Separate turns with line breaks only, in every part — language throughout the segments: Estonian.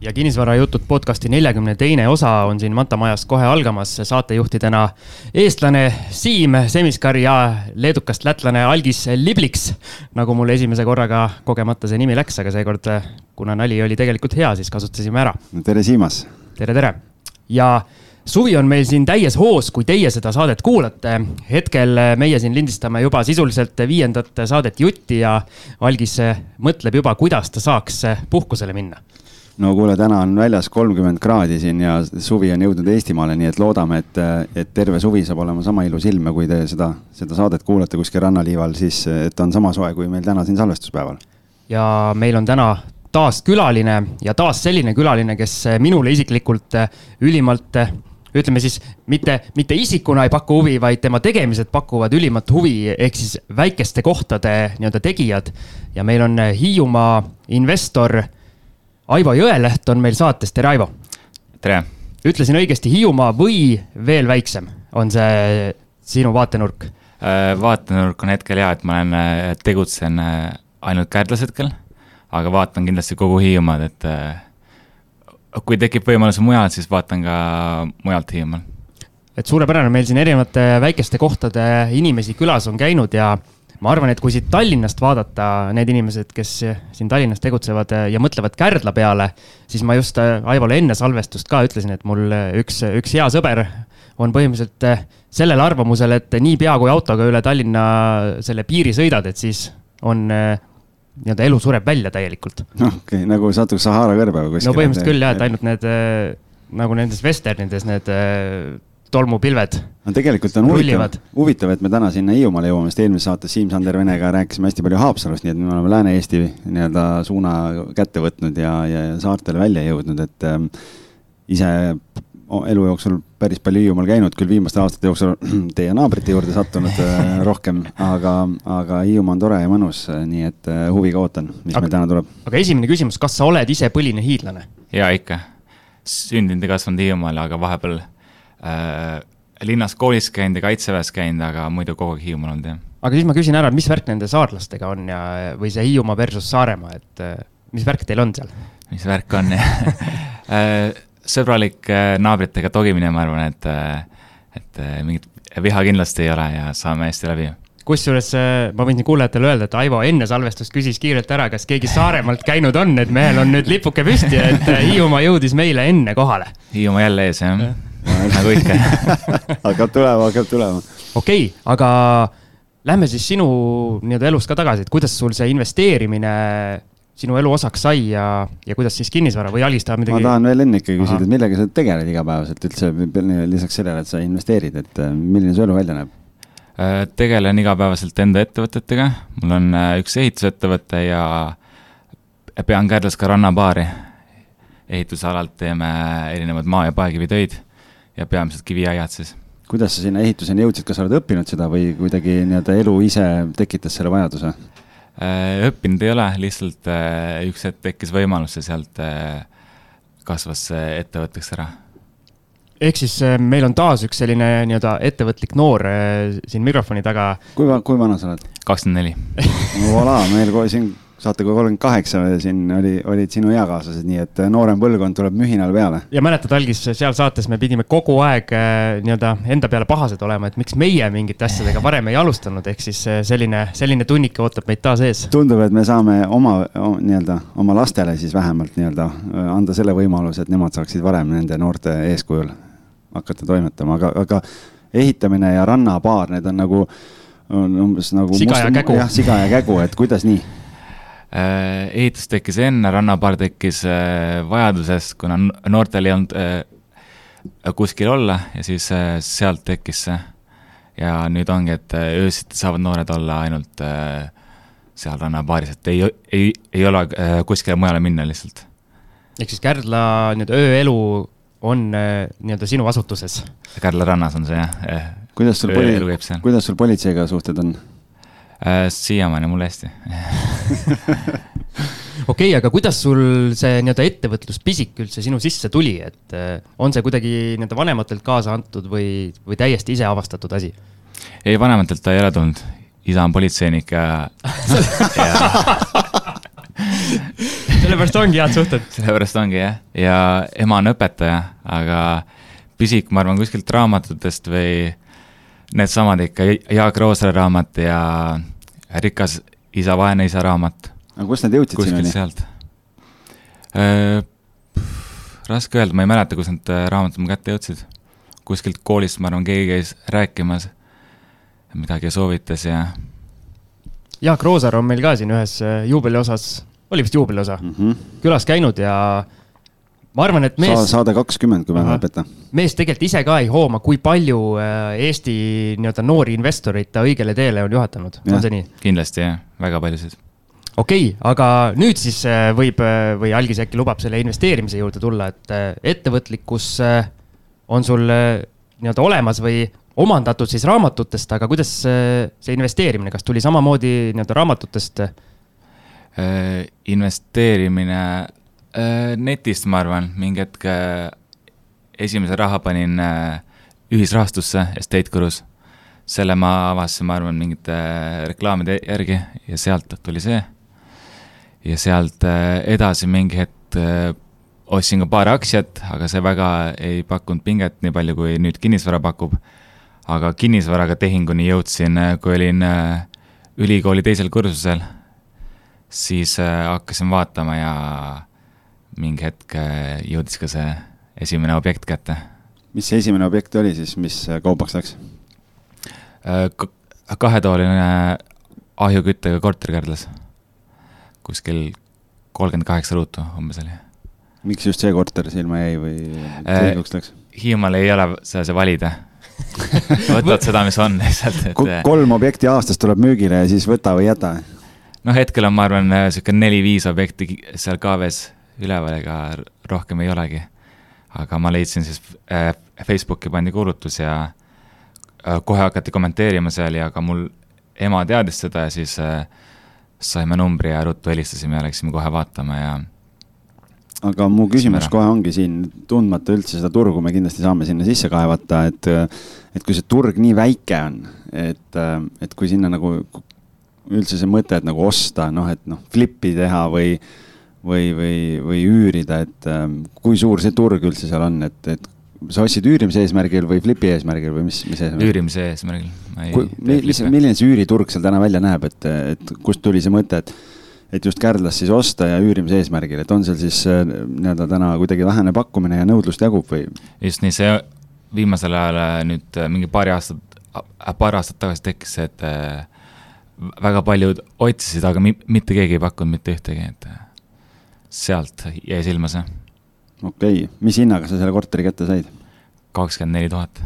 ja kinnisvarajutud podcasti neljakümne teine osa on siin Manta majas kohe algamas saatejuhtidena eestlane Siim Semiskar ja leedukast lätlane Algis Libliks. nagu mul esimese korraga kogemata see nimi läks, aga seekord, kuna nali oli tegelikult hea, siis kasutasime ära.
tere, Siimas.
tere, tere. ja suvi on meil siin täies hoos, kui teie seda saadet kuulate. hetkel meie siin lindistame juba sisuliselt viiendat saadet Jutti ja Algis mõtleb juba, kuidas ta saaks puhkusele minna
no kuule, täna on väljas kolmkümmend kraadi siin ja suvi on jõudnud Eestimaale, nii et loodame, et, et terve suvi saab olema sama ilus ilm ja kui te seda, seda saadet kuulate kuskil rannaliival, siis et on sama soe kui meil täna siin salvestuspäeval.
ja meil on täna taas külaline ja taas selline külaline, kes minule isiklikult ülimalt ütleme siis mitte, mitte isikuna ei paku huvi, vaid tema tegemised pakuvad ülimat huvi, ehk siis väikeste kohtade nii-öelda tegijad. ja meil on Hiiumaa investor Aivo Jõeleht on meil saates, tere Aivo.
tere.
ütlesin õigesti Hiiumaa või veel väiksem, on see sinu vaatenurk?
Äh, vaatenurk on hetkel hea, et ma olen, äh, tegutsen äh, ainult Kärdlas hetkel, aga vaatan kindlasti kogu Hiiumaad, et kui tekib võimalus mujal, siis vaatan ka mujalt Hiiumaal.
et suurepärane, meil siin erinevate väikeste kohtade inimesi külas on käinud ja ma arvan, et kui siit Tallinnast vaadata need inimesed, kes siin Tallinnas tegutsevad ja mõtlevad Kärdla peale, siis ma just äh, Aivole enne salvestust ka ütlesin, et mul äh, üks, üks hea sõber on põhimõtteliselt äh, sellel arvamusel, et niipea kui autoga üle Tallinna selle piiri sõidad, et siis on nii-öelda elu sureb välja täielikult.
noh, okei okay,, nagu satuks Sahara kõrbe või
kuskile. no põhimõtteliselt küll jah, et ainult need nagu nendes vesternides need tolmupilved.
no tegelikult on huvitav, huvitav, et me täna sinna Hiiumaale jõuame, sest eelmises saates Siim-Sander Venega rääkisime hästi palju Haapsalust, nii et me oleme Lääne-Eesti nii-öelda suuna kätte võtnud ja, ja saartele välja jõudnud, et ähm, ise elu jooksul päris palju Hiiumaal käinud, küll viimaste aastate jooksul teie naabrite juurde sattunud äh, rohkem, aga, aga Hiiumaa on tore ja mõnus, nii et äh, huviga ootan, mis aga, meil täna tuleb.
aga esimene küsimus, kas sa oled ise põline hiidlane?
jaa, ikka. sündinud ja kasvanud Hiiumaal, aga vahepeal äh, linnas koolis käinud ja kaitseväes käinud, aga muidu kogu aeg Hiiumaal olnud, jah.
aga siis ma küsin ära, mis värk nende saarlastega on ja, või see Hiiumaa versus Saaremaa, et äh, mis värk teil on seal?
mis värk on äh, sõbralik äh, naabritega togimine, ma arvan, et, et mingit viha kindlasti ei ole ja saame hästi läbi
kusjuures ma võin kuulajatele öelda, et Aivo enne salvestust küsis kiirelt ära, kas keegi Saaremaalt käinud on, et mehel on nüüd lipuke püsti, et Hiiumaa jõudis meile enne kohale.
Hiiumaa jälle ees, jah ja nagu ikka
hakkab tulema, hakkab tulema.
okei okay,, aga lähme siis sinu nii-öelda elust ka tagasi, et kuidas sul see investeerimine sinu elu osaks sai ja, ja kuidas siis kinnisvara või Alis tahab midagi?
ma tahan veel enne ikkagi küsida, et millega sa tegeled igapäevaselt üldse lisaks sellele, et sa investeerid, et äh, milline su elu välja näeb?
Äh, tegelen igapäevaselt enda ettevõtetega, mul on äh, üks ehitusettevõte ja pean Kärdlas ka rannabaari. ehitusalalt teeme erinevaid maa- ja paekivitöid ja peamiselt kiviaiad siis.
kuidas sa sinna ehituseni jõudsid, kas sa oled õppinud seda või kuidagi nii-öelda elu ise tekitas selle vajaduse?
Äh, õppinud ei ole, lihtsalt äh, üks hetk tekkis võimalus ja sealt äh, kasvas see ettevõtteks ära
ehk siis meil on taas üks selline nii-öelda ettevõtlik noor siin mikrofoni taga.
kui, kui vana sa oled?
kakskümmend neli.
Voilà, meil kohe siin saatega kolmkümmend kaheksa siin oli, olid sinu eakaaslased, nii et äh, noorem põlvkond tuleb mühinal peale.
ja mäletad, algis seal saates me pidime kogu aeg äh, nii-öelda enda peale pahased olema, et miks meie mingite asjadega varem ei alustanud, ehk siis äh, selline, selline tunnike ootab meid taas ees.
tundub, et me saame oma nii-öelda oma lastele siis vähemalt nii-öelda anda selle võimaluse, et nemad saaksid varem nende noorte eeskujul hakata toimetama, aga, aga ehitamine ja rannapaar, need on nagu on umbes nagu.
siga ja kägu.
jah, siga ja kägu, et kuidas nii
Äh, ehitus tekkis enne, rannapaar tekkis äh, vajadusest, kuna noortel ei olnud äh, kuskil olla ja siis sealt tekkis see. ja nüüd ongi, et öösiti saavad noored olla ainult seal rannapaaris, et ei, ei, ei ole kuskile mujale minna lihtsalt.
ehk siis Kärdla nii-öelda ööelu on nii-öelda sinu asutuses?
Kärdla rannas on see jah.
kuidas sul poli-, kuidas sul politseiga suhted on?
Äh, siiamaani mul hästi
okei okay,, aga kuidas sul see nii-öelda ettevõtluspisik üldse sinu sisse tuli, et äh, on see kuidagi nii-öelda vanematelt kaasa antud või, või täiesti ise avastatud asi?
ei, vanematelt ta ei ole tulnud, isa on politseinik ja, ja
sellepärast ongi head suhted.
sellepärast ongi jah, ja ema on õpetaja, aga pisik, ma arvan, kuskilt raamatutest või needsamad ikka, Jaak Roosre raamat ja Rikas isa, vaene isa raamat.
aga kust nad jõudsid
sinuni? kuskilt sealt äh,. raske öelda, ma ei mäleta, kus need äh, raamatud mu kätte jõudsid. kuskilt koolist, ma arvan, keegi käis rääkimas midagi soovitas ja.
Jaak Roosaar on meil ka siin ühes äh, juubeli osas, oli vist juubeli osa mm, -hmm. külas käinud ja ma arvan, et mees Sa,.
saade kakskümmend, kui ma ei mäleta.
mees tegelikult ise ka ei hooma, kui palju äh, Eesti nii-öelda noori investoreid ta õigele teele on juhatanud, on see nii?
kindlasti jah, väga paljusid.
okei okay,, aga nüüd siis äh, võib või Algis äkki lubab selle investeerimise juurde tulla, et ettevõtlikkus on sul nii-öelda olemas või omandatud siis raamatutest, aga kuidas see investeerimine, kas tuli samamoodi nii-öelda raamatutest?
investeerimine Äh, netist, ma arvan, mingi hetk äh, esimese raha panin äh, ühisrahastusse Estate Gurus. selle ma avastasin, ma arvan, mingite reklaamide järgi ja sealt tuli see. ja sealt edasi mingi hetk ostsin ka paar aktsiat, aga see väga ei pakkunud pinget nii palju, kui nüüd kinnisvara pakub. aga kinnisvaraga tehinguni jõudsin, kui olin ülikooli teisel kursusel, siis hakkasin vaatama ja mingi hetk äh, jõudis ka see esimene objekt kätte.
mis see esimene objekt oli siis, mis äh, kaubaks läks?
Äh, kahetoaline ahjuküttega korter Kärdlas. kuskil kolmkümmend kaheksa ruutu umbes oli.
miks just see korter silma jäi või selguks läks?
Hiiumaal ei ole see valida võtad seda, mis on lihtsalt,
et. kolm objekti aastas tuleb müügile ja siis võta või jäta.
noh, hetkel on, ma arvan, sihuke neli-viis objekti seal KV-s üleval, ega rohkem ei olegi. aga ma leidsin siis äh,, Facebooki pandi kuulutus ja äh, kohe hakati kommenteerima seal ja ka mul ema teadis seda ja siis äh, saime numbri ja ruttu helistasime ja läksime kohe vaatama ja
aga mu küsimus kohe ongi siin, tundmata üldse seda turgu, me kindlasti saame sinna sisse kaevata, et, et kui see turg nii väike on, et, et kui sinna nagu üldse see mõte, et nagu osta, noh, et noh, flip'i teha või või, või, või üürida, et ähm, kui suur see turg üldse seal on, et, et sa ostsid üürimise eesmärgil või flipi eesmärgil või mis, mis eesmärgil?
üürimise eesmärgil.
mis, milline see üüriturg seal täna välja näeb, et, et kust tuli see mõte, et, et just Kärdlas siis osta ja üürimise eesmärgil, et on seal siis äh, nii-öelda täna kuidagi vähene pakkumine ja nõudlust jagub või?
just nii, see viimasel ajal äh, nüüd äh, mingi paari aastat, paar aastat tagasi tekkis see, et väga paljud otsisid, aga mitte keegi ei pakkunud mitte ühtegi, et sealt jäi silma see.
okei okay., mis hinnaga sa selle korteri kätte said?
kakskümmend neli tuhat.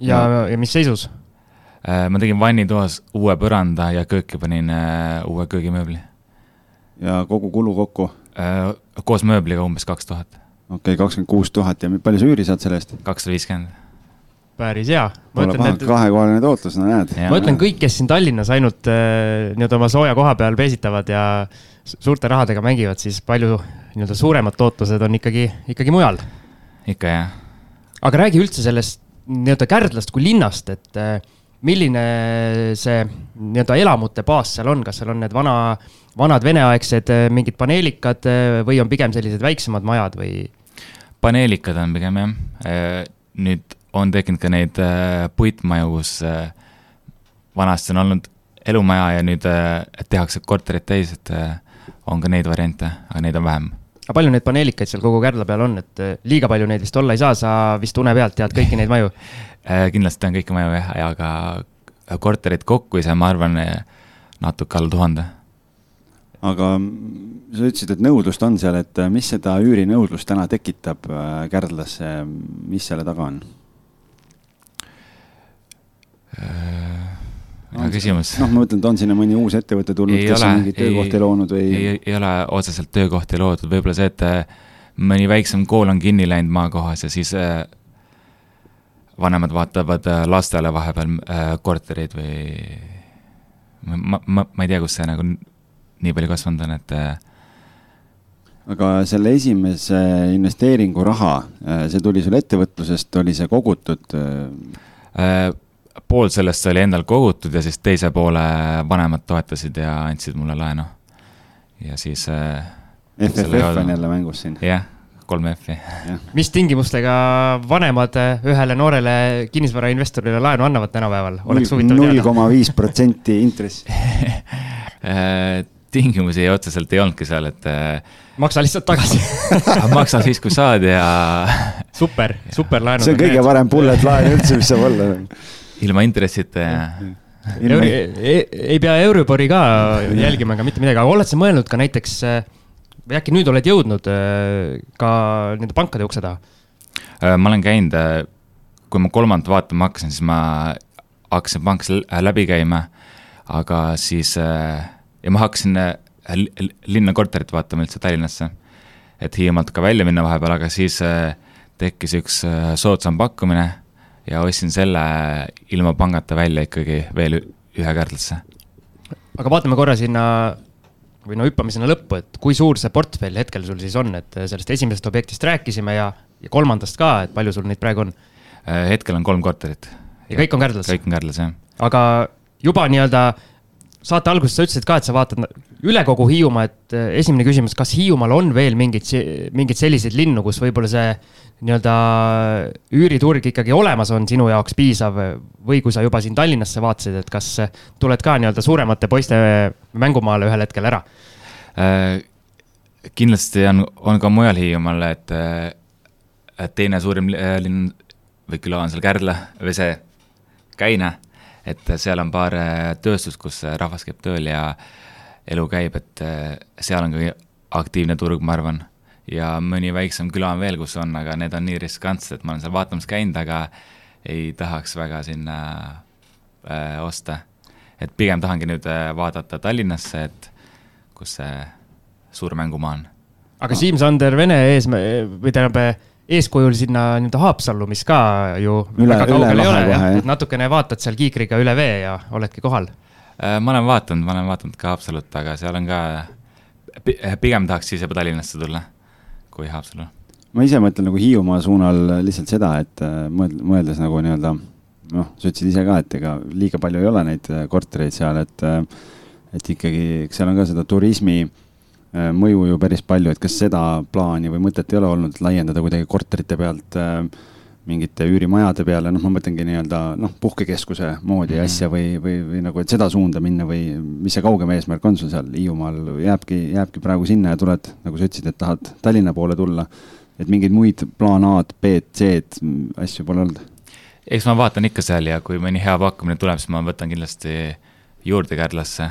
ja, ja mis seisus?
Äh, ma tegin vannitoas uue põranda ja kööki panin äh, uue köögimööbli.
ja kogu kulu kokku?
Äh, koos mööbliga umbes kaks tuhat.
okei okay,, kakskümmend kuus tuhat ja palju sa üüri saad selle eest?
kakssada viiskümmend
päris hea.
Kahekohaline tootlus, no näed.
ma ütlen, kõik, kes siin Tallinnas ainult äh, nii-öelda oma sooja koha peal peesitavad ja suurte rahadega mängivad, siis palju nii-öelda suuremad tootlused on ikkagi, ikkagi mujal.
ikka jah.
aga räägi üldse sellest nii-öelda Kärdlast kui linnast, et äh, milline see nii-öelda elamute baas seal on, kas seal on need vana, vanad veneaegsed äh, mingid paneelikad või on pigem sellised väiksemad majad või?
paneelikad on pigem jah, nüüd on tekkinud ka neid äh, puitmaju, kus äh, vanasti on olnud elumaja ja nüüd äh, tehakse korterid täis, et on ka neid variante, aga neid on vähem.
aga palju neid paneelikaid seal kogu Kärdla peal on, et liiga palju neid vist olla ei saa, sa vist une pealt tead kõiki neid maju
kindlasti tean kõiki maju jah, aga korterid kokku ise, ma arvan, natuke alla tuhande
aga sa ütlesid, et nõudlust on seal, et mis seda üürinõudlust täna tekitab Kärdlasse, mis selle taga on?
Hea küsimus.
noh, ma mõtlen, et on sinna mõni uus ettevõte tulnud, kes ole, on mingeid töökohti loonud või?
ei, ei ole otseselt töökohti loodud, võib-olla see, et äh, mõni väiksem kool on kinni läinud maakohas ja siis äh, vanemad vaatavad äh, lastele vahepeal korterid või ma, ma, ma ei tea, kus see nagu nii palju kasvanud on, et
aga selle esimese investeeringuraha, see tuli sul ettevõtlusest, oli see kogutud?
Pool sellest oli endal kogutud ja siis teise poole vanemad toetasid ja andsid mulle laenu. ja siis äh,.
FFF on jälle mängus siin.
jah, kolm F-i.
mis tingimustega vanemad ühele noorele kinnisvarainvestorile laenu annavad tänapäeval, oleks huvitav
teada. null koma viis protsenti intressi
äh, tingimusi otseselt ei olnudki seal, et. Äh,
maksa lihtsalt tagasi
maksa siis, kui saad ja.
super, super laenud.
see on kõige parem bullet laen üldse, mis saab olla.
Ilma intressita ja.
Euri, ei, ei pea Euribori ka jälgima ega mitte midagi, aga oled sa mõelnud ka näiteks, või äkki nüüd oled jõudnud äh, ka nende pankade ukse taha?
Äh, ma olen käinud, kui ma kolmandat vaatama hakkasin, siis ma hakkasin pankas läbi käima, aga siis äh, ja ma hakkasin äh, linna korterit vaatama üldse Tallinnasse. et Hiiumaalt ka välja minna vahepeal, aga siis äh, tekkis üks äh, soodsam pakkumine ja ostsin selle ilma pangata välja ikkagi veel ühe Kärdlasse.
aga vaatame korra sinna või no hüppame sinna lõppu, et kui suur see portfell hetkel sul siis on, et sellest esimesest objektist rääkisime ja, ja kolmandast ka, et palju sul neid praegu on?
hetkel on kolm korterit.
ja kõik on Kärdlas?
kõik on Kärdlas, jah.
aga juba nii-öelda saate alguses sa ütlesid ka, et sa vaatad üle kogu Hiiumaa, et eh, esimene küsimus, kas Hiiumaal on veel mingeid, mingeid selliseid linnu, kus võib-olla see nii-öelda üüriturg ikkagi olemas on sinu jaoks piisav või kui sa juba siin Tallinnasse vaatasid, et kas tuled ka nii-öelda suuremate poiste mängumaale ühel hetkel ära
äh,? kindlasti on, on ka mujal Hiiumaal, et, et teine suurim linn või küla on seal Kärdla või see Käine et seal on paar äh, tööstust, kus äh, rahvas käib tööl ja elu käib, et äh, seal on ka aktiivne turg, ma arvan. ja mõni väiksem küla on veel, kus on, aga need on nii riskantsed, et ma olen seal vaatamas käinud, aga ei tahaks väga sinna äh, osta. et pigem tahangi nüüd vaadata Tallinnasse, et kus see suur mängumaa on.
aga Siim-Sander Vene ees- või tähendab eeskujul sinna nii-öelda Haapsallu, mis ka ju üle, väga kaugel ei ole, jah, et natukene vaatad seal kiikriga üle vee ja oledki kohal.
Äh, ma olen vaadanud, ma olen vaadanud ka Haapsalut, aga seal on ka, pigem tahaks siis juba Tallinnasse tulla kui Haapsallu.
ma ise mõtlen nagu Hiiumaa suunal lihtsalt seda, et äh, mõeldes nagu nii-öelda noh, sa ütlesid ise ka, et ega liiga palju ei ole neid äh, kortereid seal, et et ikkagi, eks seal on ka seda turismi äh, Äh, mõju ju päris palju, et kas seda plaani või mõtet ei ole olnud, laiendada kuidagi korterite pealt äh, mingite üürimajade peale, noh, ma mõtlengi nii-öelda noh, puhkekeskuse moodi mm -hmm. asja või, või, või nagu, et seda suunda minna või mis see kaugem eesmärk on sul seal Hiiumaal, jääbki, jääbki praegu sinna ja tuled, nagu sa ütlesid, et tahad Tallinna poole tulla. et mingeid muid plaan A-d, B-d, C-d asju pole olnud?
eks ma vaatan ikka seal ja kui mõni hea pakkumine tuleb, siis ma võtan kindlasti juurde Kärdlasse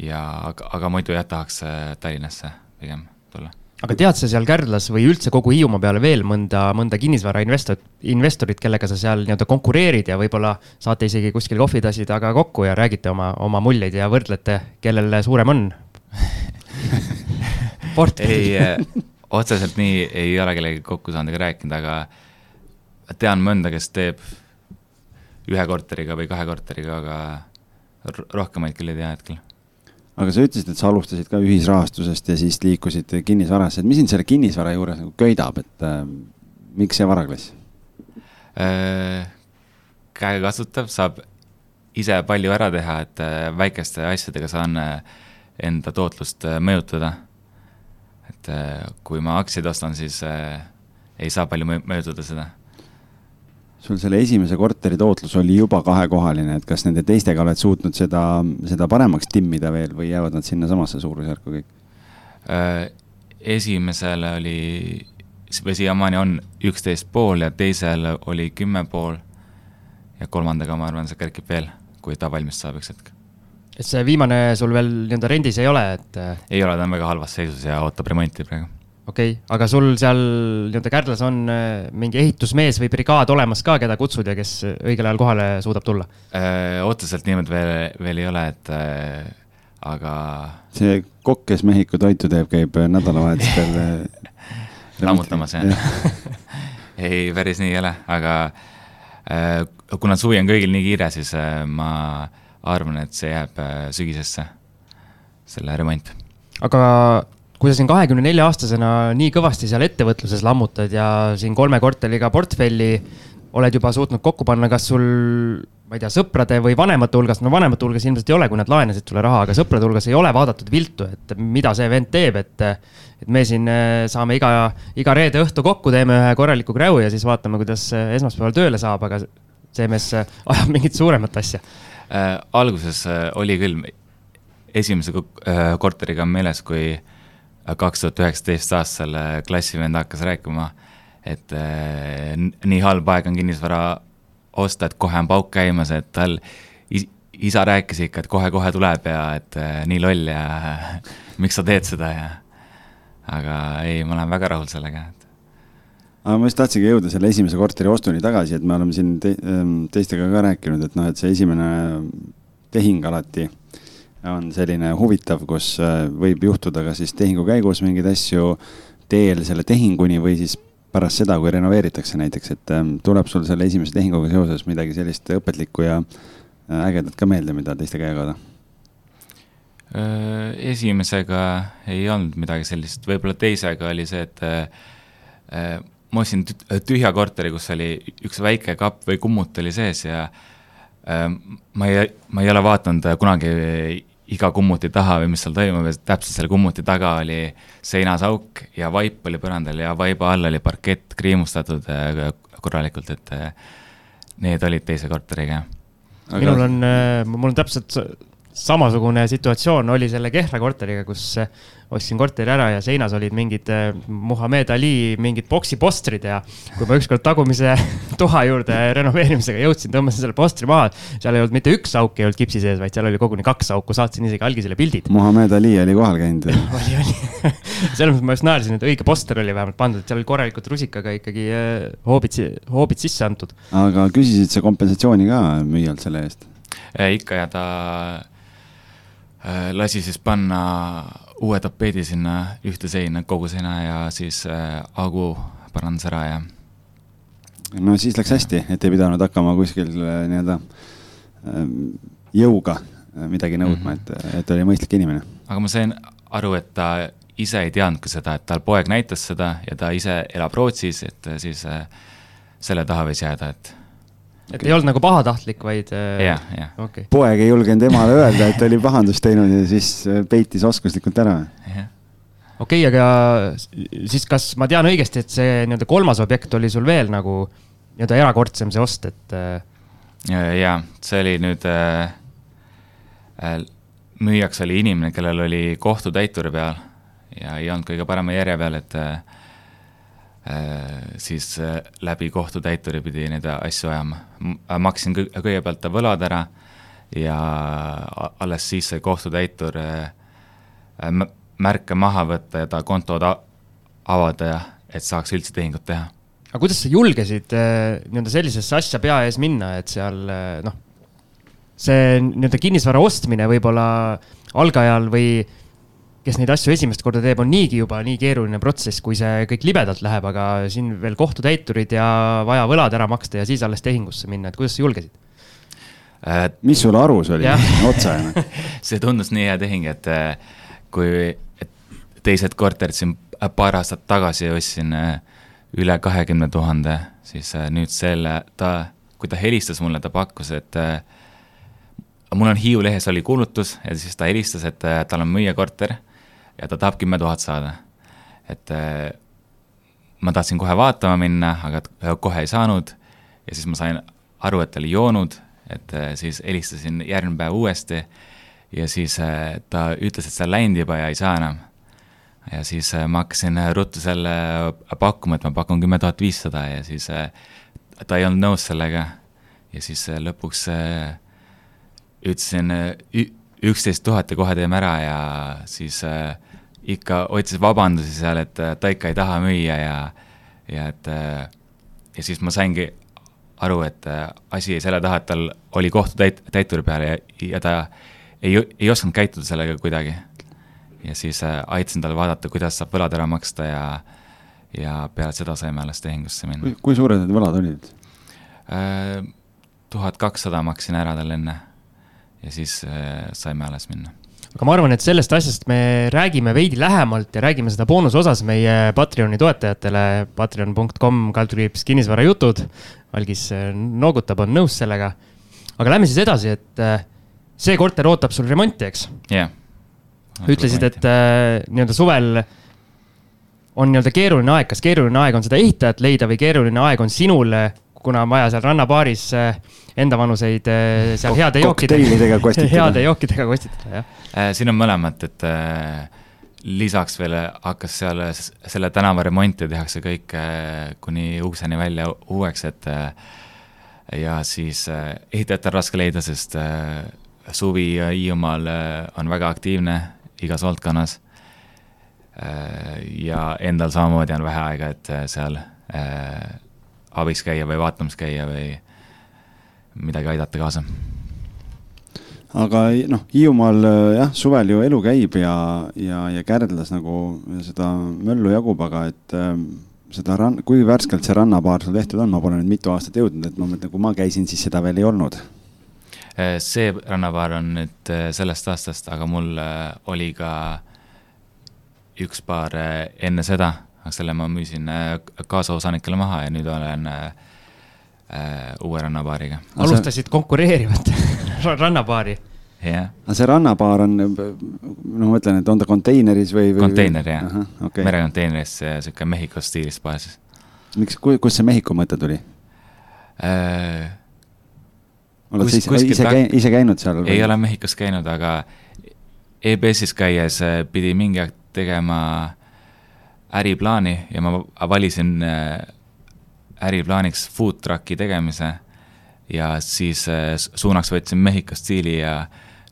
ja aga, aga muidu jah, tahaks äh, Tallinnasse pigem tulla.
aga tead sa seal Kärdlas või üldse kogu Hiiumaa peale veel mõnda, mõnda kinnisvarainvestorit, investorit, kellega sa seal nii-öelda konkureerid ja võib-olla saate isegi kuskil kohvitasi taga kokku ja räägite oma, oma muljeid ja võrdlete, kellel suurem on?
Ei äh,, otseselt nii ei ole kellegagi kokku saanud ega rääkinud, aga tean mõnda, kes teeb ühe korteriga või kahe korteriga, aga rohkemaid küll ei tea hetkel
aga sa ütlesid, et sa alustasid ka ühisrahastusest ja siis liikusid kinnisvarasse, et mis sind selle kinnisvara juures nagu köidab, et äh, miks see varaklass
äh,? käegakasutav, saab ise palju ära teha, et äh, väikeste asjadega saan äh, enda tootlust äh, mõjutada. et äh, kui ma aktsiaid ostan, siis äh, ei saa palju mõjutada seda
sul selle esimese korteri tootlus oli juba kahekohaline, et kas nende teistega oled suutnud seda, seda paremaks timmida veel või jäävad nad sinnasamasse suurusjärku kõik?
Äh, esimesel oli, või siiamaani on üksteist pool ja teisel oli kümme pool. ja kolmandaga ma arvan, see kerkib veel, kui ta valmis saab üks hetk.
et see viimane sul veel nii-öelda rendis ei ole, et?
ei ole, ta on väga halvas seisus ja ootab remonti praegu
okei okay., aga sul seal nii-öelda Kärdlas on äh, mingi ehitusmees või brigaad olemas ka, keda kutsud ja kes õigel ajal kohale suudab tulla?
Äh, otseselt niimoodi veel, veel ei ole, et äh, aga.
see kokk, kes Mehhiko toitu teeb, käib nädalavahetustel
lammutamas jah ei, päris nii ei ole, aga kuna suvi on kõigil nii kiire, siis ma arvan, et see jääb sügisesse, selle remont.
aga kui sa siin kahekümne nelja aastasena nii kõvasti seal ettevõtluses lammutad ja siin kolme korteriga portfelli oled juba suutnud kokku panna, kas sul ma ei tea, sõprade või vanemate hulgas, no vanemate hulgas ilmselt ei ole, kui nad laenasid sulle raha, aga sõprade hulgas ei ole vaadatud viltu, et mida see vend teeb, et. et me siin äh, saame iga, iga reede õhtu kokku, teeme ühe korraliku kräu ja siis vaatame, kuidas äh, esmaspäeval tööle saab, aga see mees äh, ajab mingit suuremat asja
äh,. alguses oli küll, esimese korteriga on meeles, kui kaks tuhat üheksateist aastal klassivend hakkas rääkima, et äh, nii halb aeg on kinnisvara osta, et kohe on pauk käimas, et tal is, isa rääkis ikka, et kohe-kohe tuleb ja et äh, nii loll ja miks sa teed seda ja. aga ei, ma olen väga rahul sellega,
aga ma just tahtsingi jõuda selle esimese korteri ostuni tagasi, et me oleme siin te, ähm, teistega ka rääkinud, et noh, et see esimene tehing alati on selline huvitav, kus äh, võib juhtuda ka siis tehingu käigus mingeid asju teel selle tehinguni või siis pärast seda, kui renoveeritakse näiteks, et ähm, tuleb sul selle esimese tehinguga seoses midagi sellist õpetlikku ja äh, ägedat ka meelde, mida teistega jagada?
Äh, esimesega ei olnud midagi sellist, võib-olla teisega oli see, et ma ostsin tühja korteri, kus oli üks väike kapp või kummut oli sees ja ma ei, ma ei ole vaadanud kunagi iga kummuti taha või mis seal toimub ja täpselt selle kummuti taga oli seinas auk ja vaip oli põrandal ja vaiba all oli parkett kriimustatud äh, korralikult, et äh, need olid teise korteriga.
minul on, äh, mul on täpselt samasugune situatsioon oli selle Kehra korteriga, kus ostsin korteri ära ja seinas olid mingid eh, Muhamed Ali mingid poksipostrid ja kui ma ükskord tagumise toa juurde renoveerimisega jõudsin, tõmbasin selle postri maha. seal ei olnud mitte üks auk ei olnud kipsi sees, vaid seal oli koguni kaks auku, saatsin isegi algisele pildid.
Muhamed Ali oli kohal käinud
oli, oli selles mõttes ma just naersin, et õige poster oli vähemalt pandud, et seal oli korralikult rusikaga ikkagi eh, hoobid, hoobid sisse antud.
aga küsisid sa kompensatsiooni ka müüjalt selle eest?
ikka ja ta lasi siis panna uue tapeedi sinna ühte seina, kogu seina ja siis äh, augu parandas ära ja.
no siis läks hästi, et ei pidanud hakkama kuskil äh, nii-öelda äh, jõuga äh, midagi nõudma mm, -hmm. et, et oli mõistlik inimene.
aga ma sain aru, et ta ise ei teadnudki seda, et tal poeg näitas seda ja ta ise elab Rootsis, et siis äh, selle taha võis jääda, et
et ei olnud nagu pahatahtlik, vaid
äh,. jah, jah
okay..
poeg ei julgenud emale öelda, et oli pahandust teinud ja siis äh, peitis oskuslikult ära.
okei okay,, aga siis kas ma tean õigesti, et see nii-öelda kolmas objekt oli sul veel nagu nii-öelda erakordsem, see ost, et äh...?
ja, see oli nüüd äh,, äh, müüjaks oli inimene, kellel oli kohtutäituri peal ja ei olnud kõige parema järje peal, et äh, Äh, siis äh, läbi kohtutäituri pidi neid asju ajama. maksin kõigepealt võlad ära ja alles siis sai kohtutäitur äh, märke maha võtta ja ta kontod avada, et saaks üldse tehingut teha.
aga kuidas sa julgesid nii-öelda sellisesse asja pea ees minna, et seal noh, see nii-öelda kinnisvara ostmine võib-olla algajal või kes neid asju esimest korda teeb, on niigi juba nii keeruline protsess, kui see kõik libedalt läheb, aga siin veel kohtutäiturid ja vaja võlad ära maksta ja siis alles tehingusse minna, et kuidas sa julgesid?
Äh,? mis sul arus oli? Otsajana
see tundus nii hea tehing, et äh, kui et teised korterid siin paar aastat tagasi ostsin äh, üle kahekümne tuhande, siis nüüd selle, ta, kui ta helistas mulle, ta pakkus, et mul on Hiiu lehes oli kuulutus ja siis ta helistas, et tal on müüjakorter ja ta tahab kümme tuhat saada. et äh, ma tahtsin kohe vaatama minna, aga kohe ei saanud ja siis ma sain aru, et ta oli joonud, et äh, siis helistasin järgmine päev uuesti ja siis äh, ta ütles, et see on läinud juba ja ei saa enam. ja siis ma hakkasin ruttu selle pakkuma, et ma pakun kümme tuhat viissada ja siis ta ei olnud nõus sellega. ja siis lõpuks ütlesin üksteist tuhat ja kohe teeme ära ja siis äh, ikka otsis vabandusi seal, et äh, ta ikka ei taha müüa ja, ja et äh, ja siis ma saingi aru, et äh, asi jäi selle taha, et tal oli kohtutäituri peal ja, ja ta ei, ei osanud käituda sellega kuidagi. ja siis aitasin tal vaadata, kuidas saab võlad ära maksta ja, ja peale seda saime alles tehingusse minna.
kui suured need võlad olid?
tuhat kakssada maksin ära talle enne ja siis saime alles minna
aga ma arvan, et sellest asjast me räägime veidi lähemalt ja räägime seda boonusosas meie Patreoni toetajatele. Patreon.com kaldkriips kinnisvarajutud. algis äh, noogutab, on nõus sellega. aga lähme siis edasi, et äh, see korter ootab sul remonti, eks?
jah yeah..
ütlesid, et äh, nii-öelda suvel on nii-öelda keeruline aeg, kas keeruline aeg on seda ehitajat leida või keeruline aeg on sinul, kuna on vaja seal rannabaaris endavanuseid äh, seal heade jookidega, heade jookidega kostitada, jah.
Äh, siin on mõlemat, et lisaks veel hakkas seal selle tänava remonti tehakse kõik kuni ukseni välja uueks, et ja siis ehitajat on raske leida, sest suvi Hiiumaal on väga aktiivne igas valdkonnas ja endal samamoodi on vähe aega, et seal äh, abiks käia või vaatamas käia või midagi aidata kaasa.
aga noh, Hiiumaal jah, suvel ju elu käib ja, ja, ja Kärdlas nagu seda möllu jagub, aga et seda rann-, kui värskelt see rannapaar sul tehtud on, ma pole nüüd mitu aastat jõudnud, et ma mõtlen, kui ma käisin, siis seda veel ei olnud.
see rannapaar on nüüd sellest aastast, aga mul oli ka üks paar enne seda, aga selle ma müüsin eh, kaasaosanikele maha ja nüüd olen äh, uue rannapaariga.
alustasid konkureerivat rannapaari?
jah
aga see rannapaar on, no ma mõtlen, et on ta konteineris või, või...?
konteiner jah, okay. merekonteineris, sihuke Mehhiko stiilis baasis.
miks, kust see Mehhiko mõte tuli äh,? oled sa ise, ise, käi, ise käinud seal?
ei ole Mehhikos käinud, aga EBS-is käies pidi mingi aeg tegema äriplaani ja ma valisin äh, äriplaaniks food truck'i tegemise ja siis äh, suunaks võtsin Mehhiko stiili ja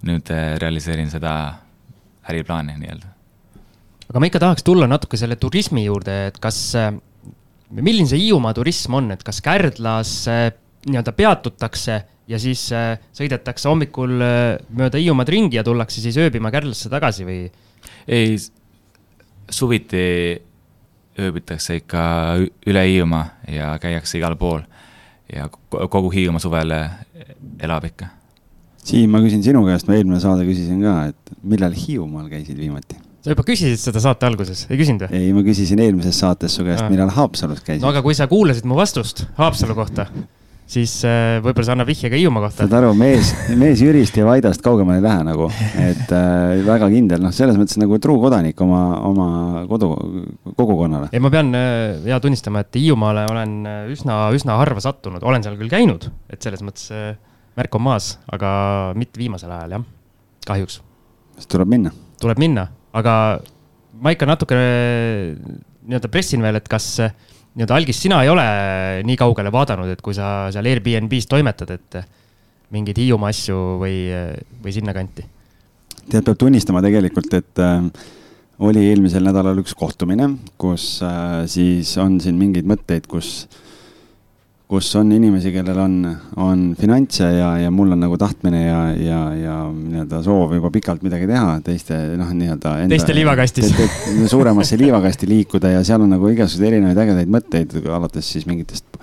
nüüd äh, realiseerin seda äriplaani nii-öelda.
aga ma ikka tahaks tulla natuke selle turismi juurde, et kas, milline see Hiiumaa turism on, et kas Kärdlas nii-öelda peatutakse ja siis sõidetakse hommikul mööda Hiiumaad ringi ja tullakse siis ööbima Kärdlasse tagasi või?
ei, suviti ööbitakse ikka üle Hiiumaa ja käiakse igal pool. ja kogu Hiiumaa suvel elab ikka.
Siim, ma küsin sinu käest, ma eelmine saade küsisin ka, et millal Hiiumaal käisid viimati?
sa juba küsisid seda saate alguses, ei küsinud või?
ei, ma küsisin eelmises saates su käest, millal Haapsalus käisid.
no aga kui sa kuulasid mu vastust Haapsalu kohta siis äh, võib-olla see annab vihje ka Hiiumaa kohta.
saad aru, mees, mees Jürist ja Vaidast kaugemale ei lähe nagu, et äh, väga kindel, noh, selles mõttes nagu truu kodanik oma, oma kodu, kogukonnale.
ei, ma pean äh, ja tunnistama, et Hiiumaale olen äh, üsna, üsna harva sattunud, olen seal küll käinud, et selles mõttes märk on maas, aga mitte viimasel ajal, jah, kahjuks.
siis tuleb minna.
tuleb minna, aga ma ikka natuke nii-öelda pressin veel, et kas äh, nii-öelda algis, sina ei ole nii kaugele vaadanud, et kui sa seal Airbnb-s toimetad, et mingeid Hiiumaa asju või, või sinnakanti?
tead, peab tunnistama tegelikult, et äh, oli eelmisel nädalal üks kohtumine, kus äh, siis on siin mingeid mõtteid, kus äh, kus on inimesi, kellel on, on finantse ja, ja mul on nagu tahtmine ja, ja, ja nii-öelda soov juba pikalt midagi teha teiste noh, nii-öelda.
teiste liivakastis
te, te, suuremasse liivakasti liikuda ja seal on nagu igasuguseid erinevaid ägedaid mõtteid, alates siis mingitest,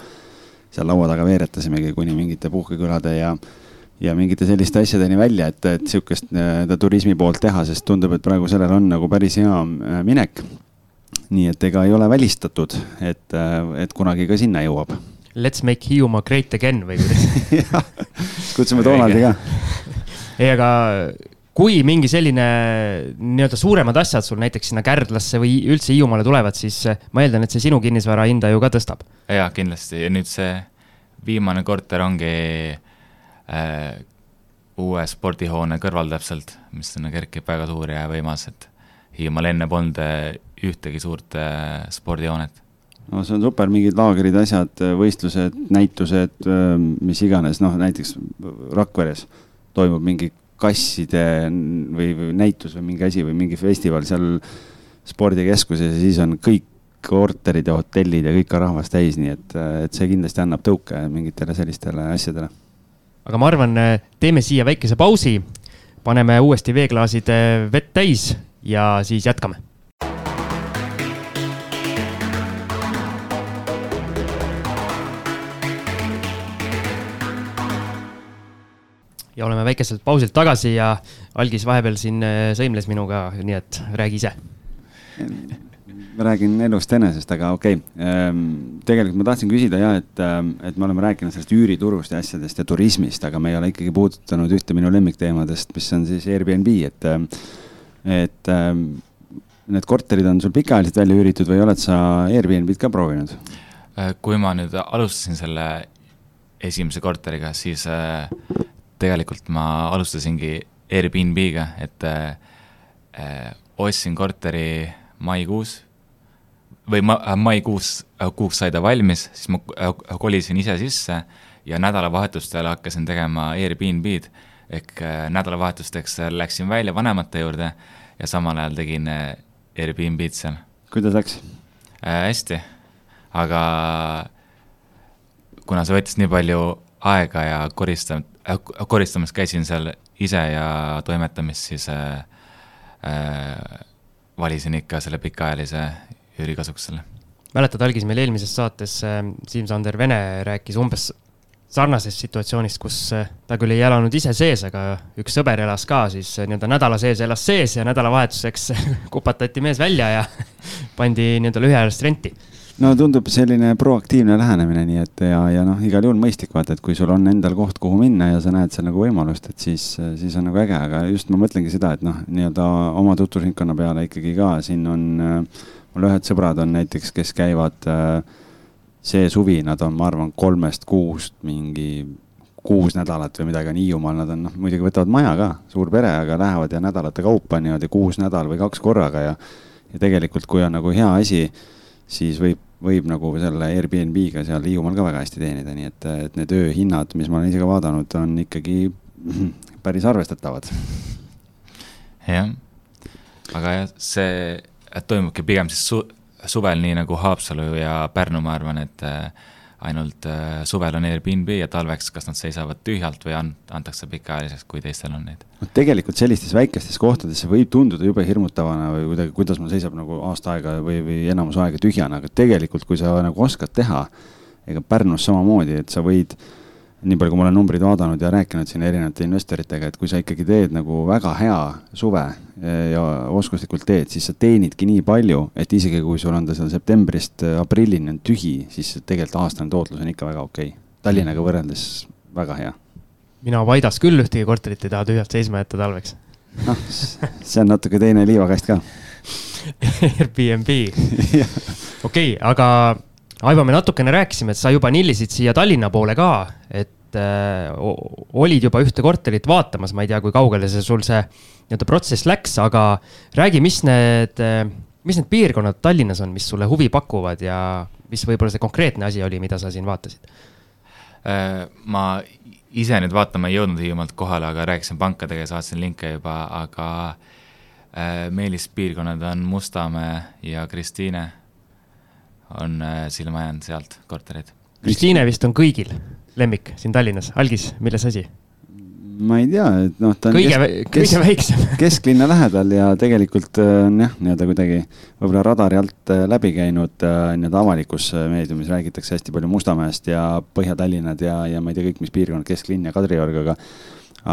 seal laua taga veeretasimegi kuni mingite puhkekülade ja ja mingite selliste asjadeni välja, et, et sihukest nii-öelda turismi poolt teha, sest tundub, et praegu sellel on nagu päris hea äh, minek. nii et ega ei ole välistatud, et, äh, et kunagi ka sinna jõuab
Let's make Hiiumaa great again või kuidas
kutsume Donaldi ka.
ei, aga kui mingi selline nii-öelda suuremad asjad sul näiteks sinna Kärdlasse või üldse Hiiumaale tulevad, siis ma eeldan, et see sinu kinnisvara hinda ju ka tõstab.
jaa, kindlasti ja nüüd see viimane korter ongi äh, uue spordihoone kõrval täpselt, mis sinna kerkib väga suur ja võimas, et Hiiumaal enne polnud äh, ühtegi suurt äh, spordihoonet
no see on super, mingid laagrid, asjad, võistlused, näitused, mis iganes, noh näiteks Rakveres toimub mingi kasside või, või näitus või mingi asi või mingi festival seal spordikeskuses ja siis on kõik korterid ja hotellid ja kõik on rahvast täis, nii et, et see kindlasti annab tõuke mingitele sellistele asjadele.
aga ma arvan, teeme siia väikese pausi, paneme uuesti veeklaasid vett täis ja siis jätkame ja oleme väikeselt pausilt tagasi ja algis vahepeal siin äh, sõimles minuga, nii et räägi ise.
ma räägin elust enesest, aga okei okay.. Ehm, tegelikult ma tahtsin küsida ja, et, ehm, et me oleme rääkinud sellest üüriturust ja asjadest ja turismist, aga me ei ole ikkagi puudutanud ühte minu lemmikteemadest, mis on siis Airbnb, et, ehm, et need korterid on sul pikaajaliselt välja üüritud või oled sa Airbnb-d ka proovinud?
Äh, kui ma nüüd alustasin selle esimese korteriga, siis äh, tegelikult ma alustasingi Airbnb-ga, et äh, ostsin korteri maikuus või ma, äh, maikuus, äh, kuuks sai ta valmis, siis ma äh, kolisin ise sisse ja nädalavahetustel hakkasin tegema Airbnb-d ehk nädalavahetusteks läksin välja vanemate juurde ja samal ajal tegin Airbnb-d seal.
kuidas läks
äh,? hästi, aga kuna see võttis nii palju aega ja koristam- äh,, koristamas käisin seal ise ja toimetamas, siis äh, äh, valisin ikka selle pikaajalise üürikasutusele.
mäletad, algis meil eelmises saates äh, Siim-Sander Vene rääkis umbes sarnasest situatsioonist, kus äh, ta küll ei elanud ise sees, aga üks sõber elas ka siis äh, nii-öelda nädala sees elas sees ja nädalavahetuseks kupatati mees välja ja pandi nii-öelda lühiajalist renti
no tundub selline proaktiivne lähenemine, nii et ja, ja noh, igal juhul mõistlik vaata, et kui sul on endal koht, kuhu minna ja sa näed seal nagu võimalust, et siis, siis on nagu äge, aga just ma mõtlengi seda, et noh, nii-öelda oma tutvusringkonna peale ikkagi ka siin on äh, mul ühed sõbrad on näiteks, kes käivad äh, see suvi, nad on, ma arvan, kolmest kuust mingi kuus nädalat või midagi on Hiiumaal, nad on noh, muidugi võtavad maja ka, suur pere, aga lähevad ja nädalate kaupa niimoodi kuus nädal või kaks korraga ja ja tegelikult, kui on nagu hea asi, siis võib, võib nagu selle Airbnb-ga seal Hiiumaal ka väga hästi teenida, nii et, et need ööhinnad, mis ma olen ise ka vaadanud, on ikkagi päris arvestatavad.
jah, aga jah, see toimubki pigem siis su-, suvel, nii nagu Haapsalu ja Pärnu, ma arvan, et äh, ainult äh, suvel on Airbnb ja talveks kas nad seisavad tühjalt või an-, antakse pikaajaliseks, kui teistel on neid.
no tegelikult sellistes väikestes kohtades see võib tunduda jube hirmutavana või kuidagi, kuidas mul seisab nagu aasta aega või, või enamus aega tühjana, aga tegelikult, kui sa nagu oskad teha, ega Pärnus samamoodi, et sa võid äh, nii palju, kui ma olen numbreid vaadanud ja rääkinud siin erinevate investoritega, et kui sa ikkagi teed nagu väga hea suve ja oskuslikult teed, siis sa teenidki nii palju, et isegi kui sul on ta seal septembrist aprillini on tühi, siis tegelikult aastane tootlus on ikka väga okei okay.. Tallinnaga võrreldes väga hea.
mina Paidas küll ühtegi korterit ei taha tühjalt seisma jätta talveks.
noh, see on natuke teine liivakast ka
Airbnb okei okay,, aga Aivo, me natukene rääkisime, et sa juba nillisid siia Tallinna poole ka, et äh, olid juba ühte korterit vaatamas, ma ei tea, kui kaugele see sul see nii-öelda protsess läks, aga räägi, mis need, mis need piirkonnad Tallinnas on, mis sulle huvi pakuvad ja mis võib-olla see konkreetne asi oli, mida sa siin vaatasid?
Äh, ma ise nüüd vaatama ei jõudnud Hiiumaalt kohale, aga rääkisin pankadega ja saatsin linke juba, aga äh, meelispiirkonnad on Mustamäe ja Kristiine on äh, silma jäänud sealt korterid.
Kristiine vist on kõigil lemmik siin Tallinnas, algis, milles asi?
ma ei tea, et noh, ta
on kõige, kesk, kõige väiksem
kesklinna lähedal ja tegelikult äh, on jah, nii-öelda kuidagi võib-olla radari alt äh, läbi käinud nii-öelda avalikus meediumis räägitakse hästi palju Mustamäest ja Põhja-Tallinnad ja, ja ma ei tea kõik, mis piirkonnad, kesklinn ja Kadriorg, aga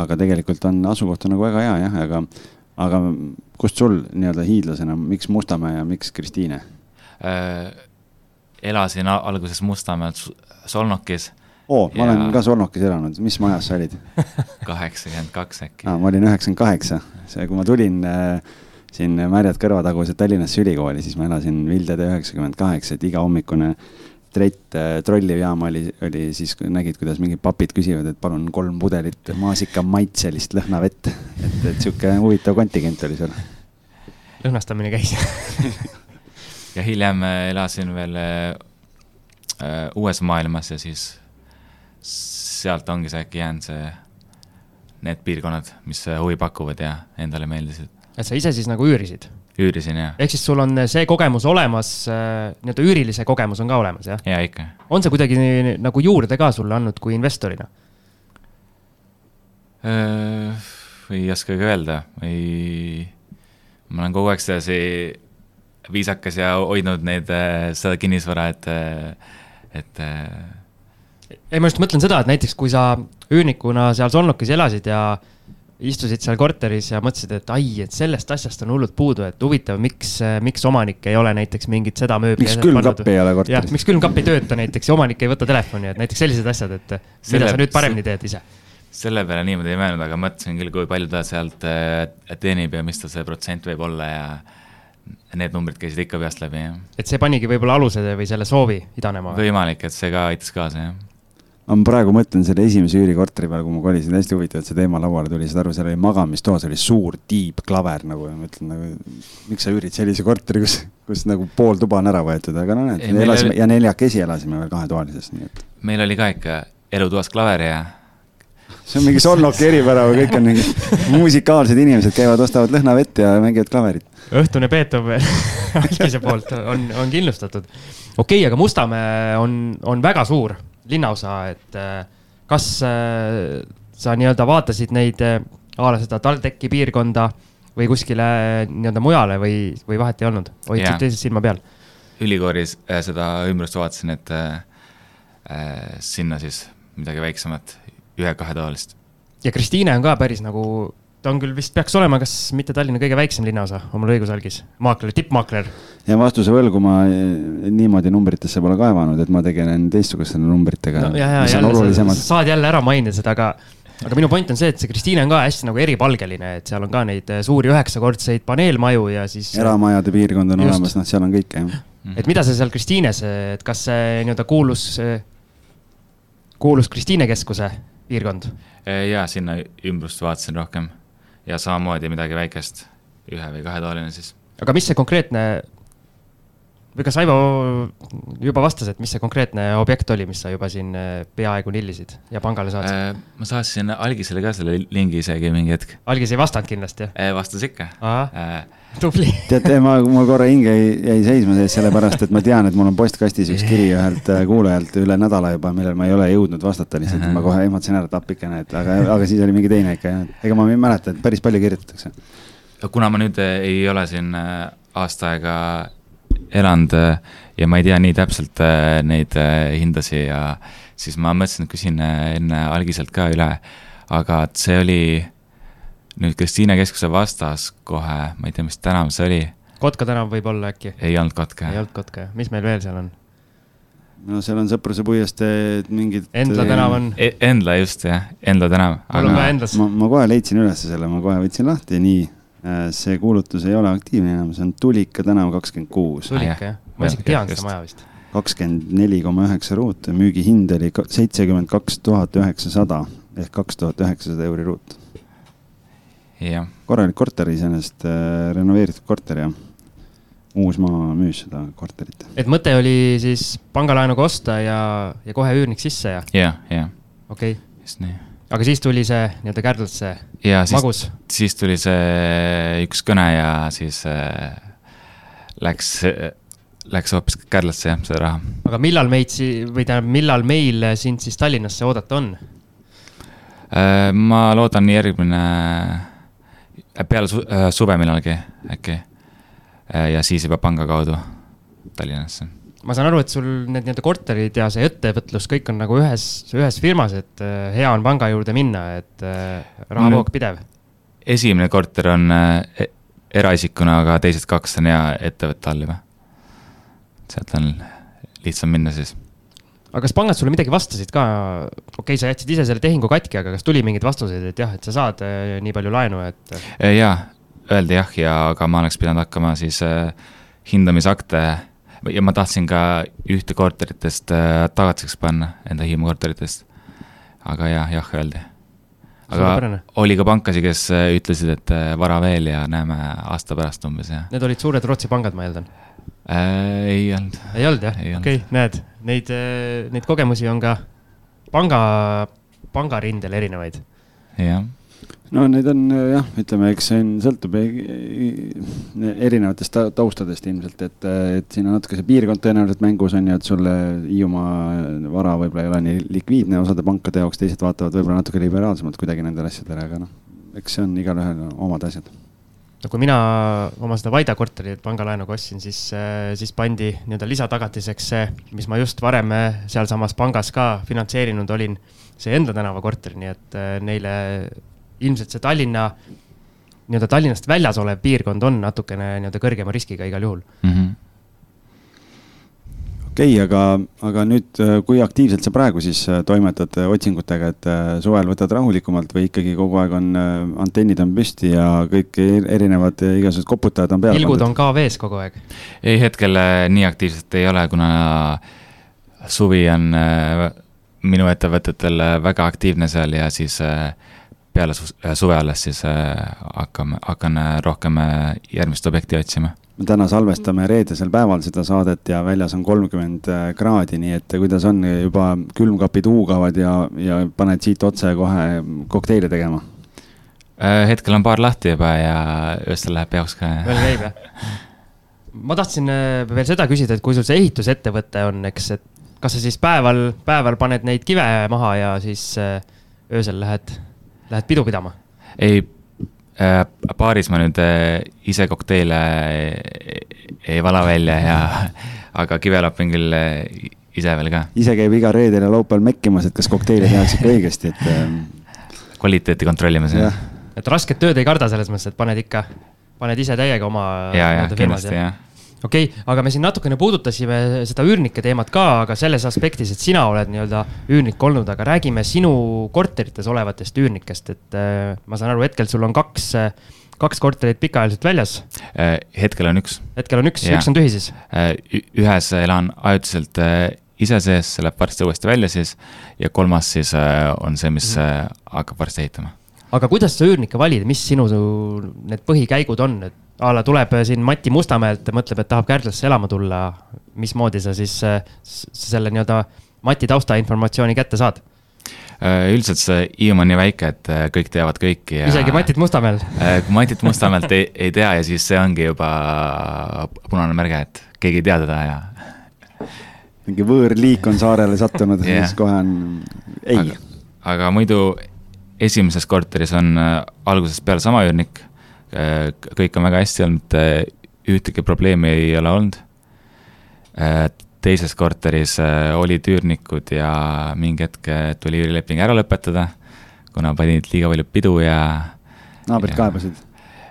aga tegelikult on asukoht on nagu väga hea jah, aga, aga kust sul nii-öelda hiidlasena, miks Mustamäe ja miks Kristiine äh,?
Elasin alguses Mustamäel Solnokis.
oo, ma ja... olen ka Solnokis elanud, mis majas sa olid?
kaheksakümmend kaks äkki.
ma olin üheksakümmend kaheksa, see, kui ma tulin äh, siin Märjad kõrvatagused Tallinnasse ülikooli, siis ma elasin Vildede üheksakümmend kaheksa, et iga hommikune trett äh, trollijaam oli, oli siis, nägid, kuidas mingid papid küsivad, et palun kolm pudelit maasikamaitselist lõhnavett. et, et sihuke huvitav kontingent oli seal.
lõhnastamine käis
ja hiljem äh, elasin veel äh, äh, uues maailmas ja siis sealt ongi see äkki jäänud see, need piirkonnad, mis huvi pakuvad ja endale meeldisid.
et sa ise siis nagu üürisid?
üürisin, jah.
ehk siis sul on see kogemus olemas, nii-öelda üürilise kogemus on ka olemas, jah?
jaa, ikka.
on see kuidagi nii, nagu juurde ka sulle andnud kui investorina?
ei oskagi öelda, ei, ma olen kogu aeg sedasi viisakas ja hoidnud neid, äh, seda kinnisvara, et, äh, et.
Äh, ei, ma just mõtlen seda, et näiteks kui sa üürnikuna seal Solnokis elasid ja, istusid seal korteris ja mõtlesid, et ai, et sellest asjast on hullult puudu, et huvitav, miks, miks omanik ei ole näiteks mingit seda mööbli.
miks külmkapp ei ole korteris?
miks külmkapp ei tööta näiteks ja omanik ei võta telefoni, et näiteks sellised asjad, et Selle, mida sa nüüd paremini teed ise?
selle peale niimoodi ei mõelnud, aga mõtlesin küll, kui palju ta sealt teenib ja mis ta see protsent võib olla ja need numbrid käisid ikka peast läbi, jah.
et see panigi võib-olla aluse või selle soovi idanema?
võimalik, et see ka aitas kaasa, jah
ma praegu mõtlen selle esimese üürikorteri peale, kui ma kolisin, hästi huvitav, et see teema lauale tuli, saad aru, seal oli magamistoas oli suur tiibklaver nagu ja ma ütlen nagu, miks sa üürid sellise korteri, kus, kus nagu pool tuba on ära võetud, aga no näed, elasime oli... ja neljakesi elasime veel kahetoalises, nii et.
meil oli ka ikka elutoas klaver ja.
See on mingi Solnoki eripära, kõik on mingid musikaalsed inimesed käivad, ostavad lõhnavett ja mängivad klaverit.
õhtune Beethoven Algise poolt on, on kindlustatud. okei okay,, aga Mustamäe on, on väga suur linnaosa, et äh, kas äh, sa nii-öelda vaatasid neid äh, a la seda TalTechi piirkonda või kuskile nii-öelda mujale või, või vahet ei olnud, hoidsid teise silma peal?
ülikoolis seda ümbrust vaatasin, et äh, sinna siis midagi väiksemat, ühe-kahetoalist.
ja Kristiine on ka päris nagu ta on küll vist, peaks olema, kas mitte Tallinna kõige väiksem linnaosa omal õigusalgis, maakler, tippmaakler.
ja vastuse võlgu ma eh, niimoodi numbritesse pole kaevanud, et ma tegelen teistsuguste numbritega
no,. on olulisemad. saad jälle ära mainida seda, aga, aga minu point on see, et see Kristiine on ka hästi nagu eripalgeline, et seal on ka neid eh, suuri üheksakordseid paneelmaju ja siis.
eramajade piirkond on just. olemas, noh, seal on kõike, jah.
et mida sa seal Kristiines, et kas see nii-öelda kuulus, kuulus Kristiine keskuse piirkond?
ja sinna ümbrust vaatasin rohkem ja samamoodi midagi väikest, ühe või kahetoaline siis.
aga mis see konkreetne või kas Aivo juba vastas, et mis see konkreetne objekt oli, mis sa juba siin äh, peaaegu nillisid ja pangale saatsid äh,?
ma saatsin Algisele ka selle lingi isegi mingi hetk.
Algis ei vastanud kindlasti
äh,? vastas ikka.
Äh, tubli
teate, ma, mul korra hinge jäi seisma sees sellepärast, et ma tean, et mul on postkastis üks kiri ühelt äh, kuulajalt üle nädala juba, millele ma ei ole jõudnud vastata lihtsalt, ma kohe ehmatasin ära, et appikene, et aga, aga siis oli mingi teine ikka, ega ma ei mäleta, et päris palju kirjutatakse.
kuna ma nüüd ei ole siin aasta aega elanud äh, ja ma ei tea nii täpselt äh, neid äh, hindasid ja siis ma mõtlesin, et küsin enne algiselt ka üle. aga et see oli nüüd Kristiine keskuse vastas kohe, ma ei tea, mis tänav see oli.
Kotka tänav võib-olla äkki?
ei olnud Kotka.
ei olnud Kotka, mis meil veel seal on?
no seal on Sõpruse puiestee mingid.
Endla tänav on
e. Endla just jah, Endla tänav.
mul on ka Endlas.
ma, ma kohe leidsin üles selle, ma kohe võtsin lahti, nii see kuulutus ei ole aktiivne enam, see on Tulika tänav kakskümmend kuus.
Tulika jah, ma isegi tean seda maja vist.
kakskümmend neli koma üheksa ruutu, müügihind oli seitsekümmend kaks tuhat üheksasada ehk kaks tuhat üheksasada euri ruut. korralik korter iseenesest äh,, renoveeritud korter ja Uusmaa müüs seda korterit.
et mõte oli siis pangalaenuga osta ja, ja kohe üürnik sisse ja?
jah, jah.
okei okay..
just nii
aga siis tuli see nii-öelda Kärdlasse magus?
siis tuli see üks kõne ja siis äh, läks äh,, läks hoopis Kärdlasse jah, see raha.
aga millal meid si-, või tähendab, millal meil sind siis Tallinnasse oodata on
äh,? ma loodan järgmine, äh, peale su äh, suve millalgi äkki ja siis juba panga kaudu Tallinnasse
ma saan aru, et sul need nii-öelda korterid ja see ettevõtlus, kõik on nagu ühes, ühes firmas, et äh, hea on panga juurde minna, et äh, rahavoog pidev.
esimene korter on äh, eraisikuna, aga teised kaks on hea ettevõtte all juba. sealt on lihtsam minna siis.
aga kas pangad sulle midagi vastasid ka? okei okay,, sa jätsid ise selle tehingu katki, aga kas tuli mingeid vastuseid, et jah, et sa saad nii palju laenu, et?
jaa, öeldi jah, ja aga ma oleks pidanud hakkama siis hindamisakte ja ma tahtsin ka ühte korteritest äh, tagatiseks panna, enda Hiiumaa korteritest. aga jah, jah öeldi. aga oli ka pankasid, kes äh, ütlesid, et äh, vara veel ja näeme aasta pärast umbes ja.
Need olid suured Rootsi pangad, ma eeldan
äh,? ei olnud.
ei olnud jah, okei okay,, näed, neid, neid kogemusi on ka panga, pangarindel erinevaid.
jah
no need on jah, ütleme, eks see on, sõltub erinevatest taustadest ilmselt, et, et siin on natuke see piirkond tõenäoliselt mängus on ju, et sulle Hiiumaa vara võib-olla ei ole nii likviidne osade pankade jaoks, teised vaatavad võib-olla natuke liberaalsemalt kuidagi nendele asjadele, aga noh, eks see on igalühel omad asjad.
No kui mina oma seda Vaida korterit pangalaenuga ostsin, siis, siis pandi nii-öelda lisatagatiseks see, mis ma just varem sealsamas pangas ka finantseerinud olin, see Endla tänava korter, nii et neile ilmselt see Tallinna, nii-öelda Tallinnast väljas olev piirkond on natukene nii-öelda kõrgema riskiga igal juhul mm. -hmm
okei okay,, aga, aga nüüd, äh, kui aktiivselt sa praegu siis äh, toimetad äh, otsingutega, et suvel võtad rahulikumalt või ikkagi kogu aeg on antennid on püsti ja kõik e-, erinevad igasugused koputajad on peal
pilgud on ka vees kogu aeg?
ei, hetkel nii aktiivselt ei ole, kuna suvi on minu ettevõtetel väga aktiivne seal ja siis peale suve alles siis hakkame, hakkan rohkem järgmist objekti otsima
me täna salvestame reedesel päeval seda saadet ja väljas on kolmkümmend äh, kraadi, nii et kuidas on, juba külmkapid huugavad ja, ja paned siit otse kohe kokteile tegema?
Äh, hetkel on baar lahti juba ja öösel läheb peoks ka.
veel käib jah? ma tahtsin äh, veel seda küsida, et kui sul see ehitusettevõte on, eks, et kas sa siis päeval, päeval paned neid kive maha ja siis öösel lähed, lähed pidu pidama?
ei Äh, baaris ma nüüd äh, ise kokteile ei vala välja ja, aga kivelap on küll äh, ise veel ka.
ise käib iga reedel ja laupäeval mekkimas, et kas kokteile tehakse ikka õigesti, et. Ähm,
kvaliteeti kontrollimas, jah.
et rasket tööd ei karda selles mõttes, et paned ikka, paned ise täiega oma.
ja, ja kindlasti jah
okei okay,, aga me siin natukene puudutasime seda üürnike teemat ka, aga selles aspektis, et sina oled nii-öelda üürnik olnud, aga räägime sinu korterites olevatest üürnikest, et äh, ma saan aru, hetkel sul on kaks äh, kaks korterit pikaajaliselt väljas?
Äh, hetkel on üks.
hetkel on üks, üks on tühi siis?
Äh, ühes elan ajutiselt äh, ise sees, see läheb varsti uuesti välja siis ja kolmas siis on see, mis mm. hakkab varsti ehitama.
aga kuidas sa üürnikke valid, mis sinu need põhikäigud on, et a la tuleb siin Mati Mustamäelt, mõtleb, et tahab Kärdlasse elama tulla. mismoodi sa siis selle nii-öelda Mati taustainformatsiooni kätte saad?
Äh, üldiselt see Hiiumaa on nii väike, et äh, kõik teavad kõiki ja.
isegi Matit Mustamäel
äh, kui Matit Mustamäelt ei, ei tea ja siis see ongi juba punane märge, et keegi ei tea teda ja.
mingi võõrliik on saarele sattunud yeah., siis kohe on ei.
aga muidu esimeses korteris on algusest peale sama üürnik Äh, kõik on väga hästi olnud, äh, ühtegi probleemi ei ole olnud. Äh, teises korteris olid üürnikud ja mingi hetk tuli üürileping ära lõpetada, kuna panid liiga palju pidu ja.
naabrid kaebasid?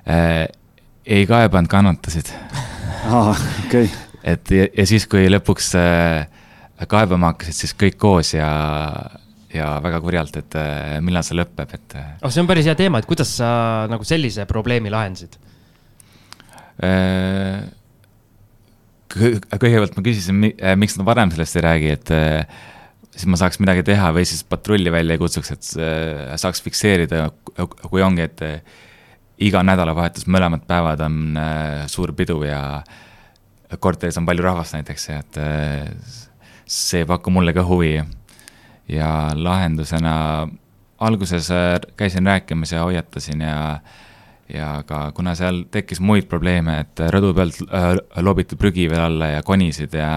ei kaebanud, kannatasid.
aa, okei okay..
et ja, ja siis, kui lõpuks kaebama hakkasid, siis kõik koos ja ja väga kurjalt, et äh, millal see lõpeb, et.
oh, see on päris hea teema, et kuidas sa nagu sellise probleemi lahendasid?
Äh, kõigepealt ma küsisin, miks nad varem sellest ei räägi, et siis ma saaks midagi teha või siis patrulli välja ei kutsuks, et saaks fikseerida, kui ongi, et iga nädalavahetus mõlemad päevad on suur pidu ja korteris on palju rahvast näiteks et see ei paku mulle ka huvi ja lahendusena alguses äh, käisin rääkimas ja hoiatasin ja ja ka kuna seal tekkis muid probleeme, et rõdu pealt äh, lobiti prügi veel alla ja konisid ja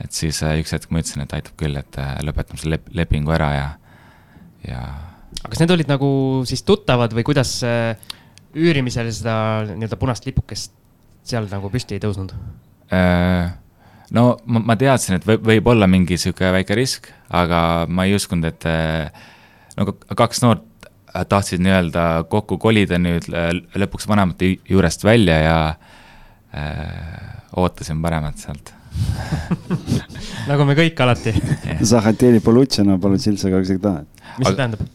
et siis äh, üks hetk ma ütlesin, et aitab küll, et äh, lõpetame selle lep lepingu ära ja, ja.
aga kas need olid nagu siis tuttavad või kuidas äh, üürimisel seda nii-öelda punast lipukest seal nagu püsti ei tõusnud
äh,? no ma, ma teadsin, et võib, võib olla mingi sihuke väike risk, aga ma ei uskunud, et äh, no kaks noort äh, tahtsid nii-öelda kokku kolida nüüd äh, lõpuks vanemate juurest välja ja öö, ootasin paremat sealt
nagu me kõik alati
Zahhatjeli Polutšena Polutšiltsa kaks ikka tahad.
mis aga... see tähendab?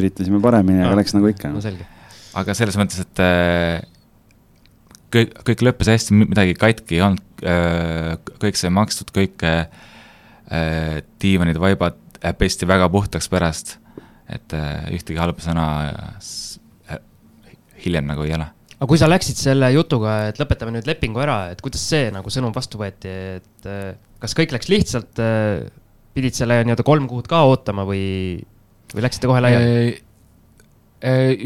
üritasime paremini no., aga ah. läks nagu ikka.
no selge.
aga selles mõttes, et kõik, kõik lõppes hästi, midagi katki ei olnud kõik sai makstud, kõik äh, diivanid, vaibad äh, pesti väga puhtaks pärast. et ühtegi halba sõna hiljem nagu ei ole.
aga kui sa läksid selle jutuga, et lõpetame nüüd lepingu ära, et kuidas see nagu sõnum vastu võeti, et kas kõik läks lihtsalt, pidid selle nii-öelda kolm kuud ka ootama või, või läksite kohe laiali?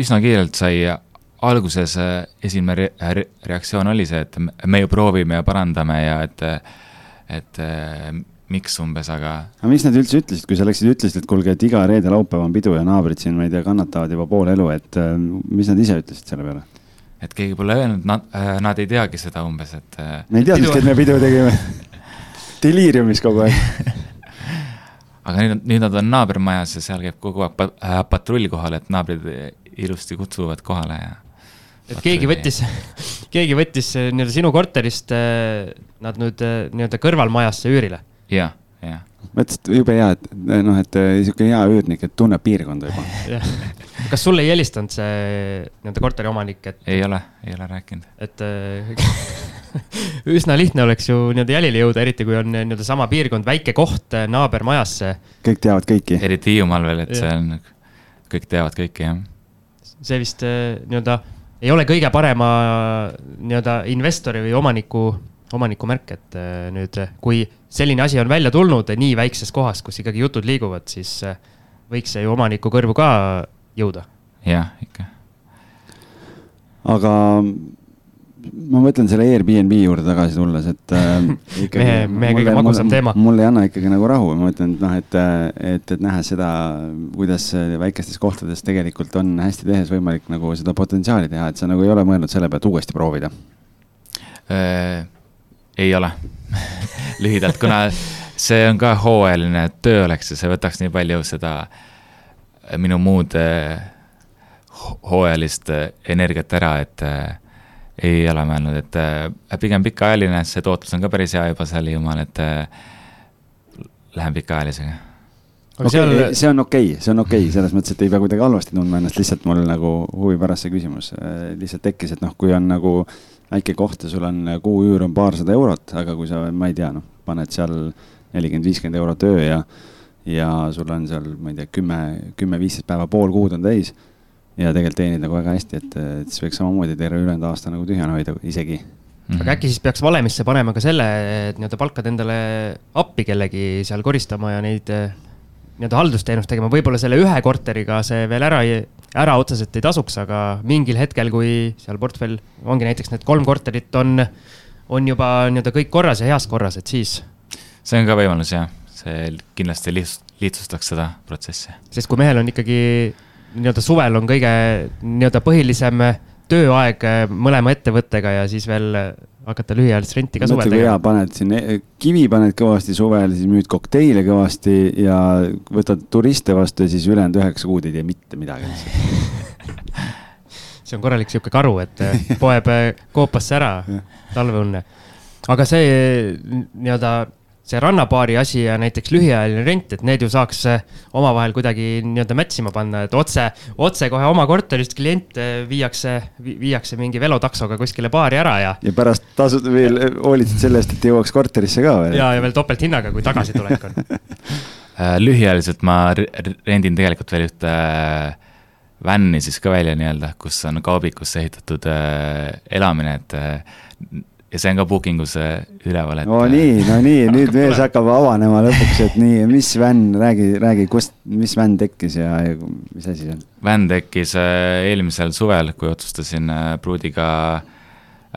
üsna kiirelt sai alguses äh, esimene re re reaktsioon oli see, et me ju proovime ja parandame ja et, et äh, miks umbes, aga.
aga mis nad üldse ütlesid, kui sa läksid, ütlesid, et kuulge, et iga reede-laupäev on pidu ja naabrid siin, ma ei tea, kannatavad juba pool elu, et äh, mis nad ise ütlesid selle peale?
et keegi pole öelnud, nad, nad ei teagi seda umbes, et.
me ei teadnudki, et me pidu tegime Deliiriumis kogu aeg
aga nüüd, nüüd nad on naabrimajas ja seal käib kogu aeg patrull kohal, et naabrid ilusti kutsuvad kohale ja.
Et keegi võttis, keegi võttis nii-öelda sinu korterist nad nüüd nii-öelda kõrvalmajasse üürile?
jah, jah.
mõtlesin, et jube hea, et noh, et sihuke hea üürnik, et tunneb piirkonda juba
kas sulle ei helistanud see nii-öelda korteriomanik, et?
ei ole, ei ole rääkinud.
et üsna lihtne oleks ju nii-öelda jälile jõuda, eriti kui on nii-öelda sama piirkond, väike koht naabermajasse.
kõik teavad kõiki.
eriti Hiiumaal veel, et ja. see on, kõik teavad kõiki, jah.
see vist nii-öelda ei ole kõige parema nii-öelda investori või omaniku, omaniku märk, et nüüd, kui selline asi on välja tulnud nii väikses kohas, kus ikkagi jutud liiguvad, siis võiks see ju omaniku kõrvu ka jõuda.
jah, ikka.
aga ma mõtlen selle Airbnb juurde tagasi tulles, et äh,
mehe, mehe kõige magusam teema.
mul ei anna ikkagi nagu rahu, ma mõtlen, et noh, et, et, et nähes seda, kuidas väikestes kohtades tegelikult on hästi tehes võimalik nagu seda potentsiaali teha, et sa nagu ei ole mõelnud selle pealt uuesti proovida
äh,? ei ole lühidalt, kuna see on ka hooajaline töö oleks ja see võtaks nii palju seda minu muud äh, hooajalist äh, energiat ära, et äh, ei ole mõelnud, et äh, pigem pikaajaline, see tootlus on ka päris hea juba seal Hiiumaal, et äh, lähen pikaajalisega.
Okay, seal... see on okei okay,, see on okei okay,, selles mõttes, et ei pea kuidagi halvasti tundma ennast, lihtsalt mul nagu huvi pärast see küsimus äh, lihtsalt tekkis, et noh, kui on nagu väike koht ja sul on kuu üür on paarsada eurot, aga kui sa, ma ei tea, noh, paned seal nelikümmend, viiskümmend eurot öö ja ja sul on seal, ma ei tea, kümme, kümme, viisteist päeva, pool kuud on täis ja tegelikult teenid nagu väga hästi, et, et siis võiks samamoodi terve ülejäänud aasta nagu tühjana hoida isegi mm.
-hmm. aga äkki siis peaks valemisse panema ka selle, et nii-öelda palkad endale appi kellegi seal koristama ja neid eh, nii-öelda haldusteenust tegema, võib-olla selle ühe korteriga see veel ära, ära otseselt ei tasuks, aga mingil hetkel, kui seal portfell ongi näiteks need kolm korterit on, on juba nii-öelda kõik korras ja heas korras, et siis.
see on ka võimalus jah, see kindlasti lihtsustaks seda protsessi.
sest kui mehel on ikkagi nii-öelda suvel on kõige nii-öelda põhilisem tööaeg mõlema ettevõttega ja siis veel hakata lühiajalist renti ka suvel
tegema. paned siin e-, kivi paned kõvasti suvel, siis müüd kokteile kõvasti ja võtad turiste vastu ja siis ülejäänud üheksa kuud ei tee mitte midagi
see on korralik sihuke karu, et poeb koopasse ära talveunne. aga see nii-öelda see rannabaari asi ja näiteks lühiajaline rent, et need ju saaks eh, omavahel kuidagi nii-öelda match ima panna, et otse, otse kohe oma korterist klient eh, viiakse, viiakse mingi velotaksoga kuskile baari ära ja.
ja pärast tasud veel, hoolitsed selle eest, et jõuaks korterisse ka
veel. ja, ja veel topelthinnaga, kui tagasitulek on
äh, lühiajaliselt ma rendin tegelikult veel ühte äh, vänni siis ka välja nii-öelda, kus on kaubikusse ehitatud äh, elamine, et ja see on ka booking us üleval,
et. no nii, no nii, nüüd mees hakkab avanema lõpuks, et nii, mis vänn, räägi, räägi, kust, mis vänn tekkis ja, ja mis asi see on?
vänn tekkis äh, eelmisel suvel, kui otsustasin äh, pruudiga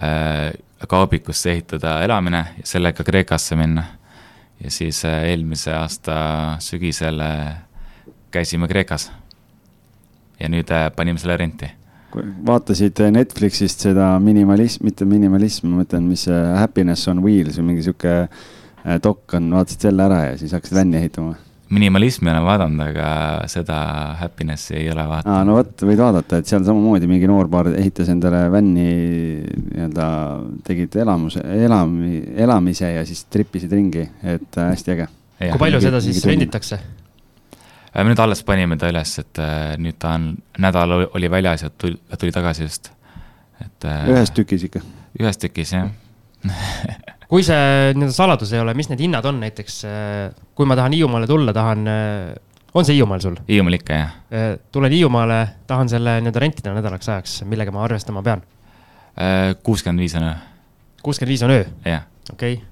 äh, kaubikusse ehitada elamine ja sellega Kreekasse minna. ja siis eelmise aasta sügisel käisime Kreekas. ja nüüd panime selle renti
vaatasid Netflixist seda minimalism, mitte minimalism, ma mõtlen, mis see Happiness on Wheels või mingi sihuke äh, dok on, vaatasid selle ära ja siis hakkasid vänni ehitama?
minimalismi olen vaadanud, aga seda Happiness'i ei ole vaadanud.
aa, no vot, võid vaadata, et seal samamoodi mingi noorpaar ehitas endale vänni nii-öelda, tegid elamuse, elami, elamise ja siis tripisid ringi, et äh, hästi äge.
kui palju seda siis renditakse?
Äh, me nüüd alles panime ta üles, et äh, nüüd ta on, nädal oli väljas ja tuli, tuli tagasi just,
et. Äh, ühes tükis ikka?
ühes tükis, jah
kui see nii-öelda saladus ei ole, mis need hinnad on näiteks, kui ma tahan Hiiumaale tulla, tahan, on see Hiiumaal sul?
Hiiumaal ikka, jah.
tulen Hiiumaale, tahan selle nii-öelda rentida nädalaks ajaks, millega ma arvestama pean?
kuuskümmend viis on öö.
kuuskümmend viis on öö?
jah.
okei okay.,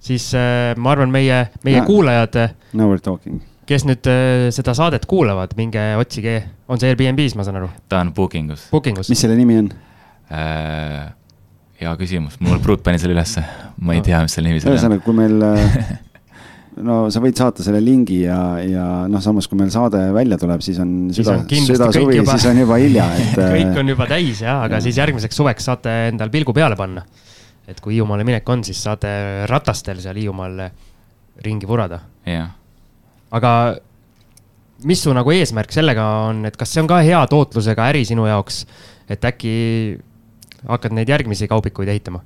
siis ma arvan, meie, meie no, kuulajad.
Now we are talking
kes nüüd äh, seda saadet kuulavad, minge otsige, on see Airbnb-s, ma saan aru?
ta on Booking us.
Booking us.
mis selle nimi on
äh,? hea küsimus, mul pruut pani selle ülesse, ma ei tea, mis selle nimi selle
on. ühesõnaga, kui meil äh, no sa võid saata selle lingi ja, ja noh, samas kui meil saade välja tuleb, siis on süda, süda suvi, siis on juba hilja, et
kõik on juba täis jah, aga ja. siis järgmiseks suveks saate endal pilgu peale panna. et kui Hiiumaale minek on, siis saate ratastel seal Hiiumaal ringi vurada.
jah
aga mis su nagu eesmärk sellega on, et kas see on ka hea tootlusega äri sinu jaoks, et äkki hakkad neid järgmisi kaubikuid ehitama?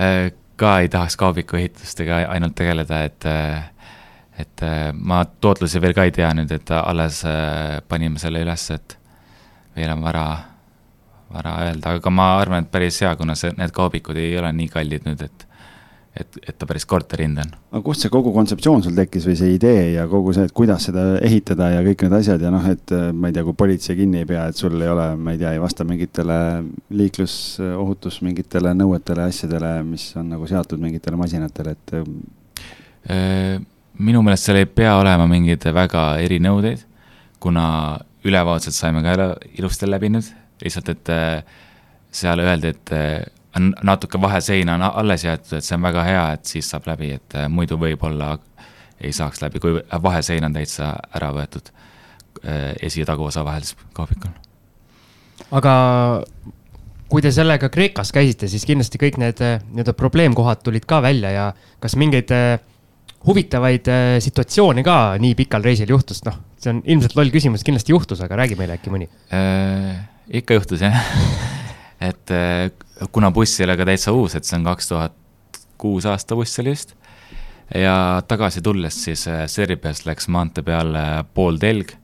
Äh, ka ei tahaks kaubiku ehitustega ainult tegeleda, et, et ma tootlusi veel ka ei tea nüüd, et alles panime selle üles, et veel on vara, vara öelda, aga ma arvan, et päris hea, kuna see, need kaubikud ei ole nii kallid nüüd, et et, et ta päris korterihind on.
aga kust see kogu kontseptsioon sul tekkis või see idee ja kogu see, et kuidas seda ehitada ja kõik need asjad ja noh, et ma ei tea, kui politsei kinni ei pea, et sul ei ole, ma ei tea, ei vasta mingitele liiklusohutus mingitele nõuetele, asjadele, mis on nagu seatud mingitele masinatele, et.
Äh, minu meelest seal ei pea olema mingeid väga erinõudeid, kuna ülevaatused saime ka ilusti läbinud, lihtsalt, et äh, seal öeldi, et äh, on natuke vaheseina on alles jäetud, et see on väga hea, et siis saab läbi, et äh, muidu võib-olla ei saaks läbi, kui vahesein on täitsa ära võetud esi- ja taguosa vahel siis kohvikul.
aga kui te sellega Kreekas käisite, siis kindlasti kõik need nii-öelda probleemkohad tulid ka välja ja kas mingeid huvitavaid situatsioone ka nii pikal reisil juhtus, noh, see on ilmselt loll küsimus, kindlasti juhtus, aga räägi meile äkki mõni
äh,. ikka juhtus jah et äh, kuna buss ei ole ka täitsa uus, et see on kaks tuhat kuus aasta buss oli vist. ja tagasi tulles siis äh, Serbiast läks maantee peale pool telg.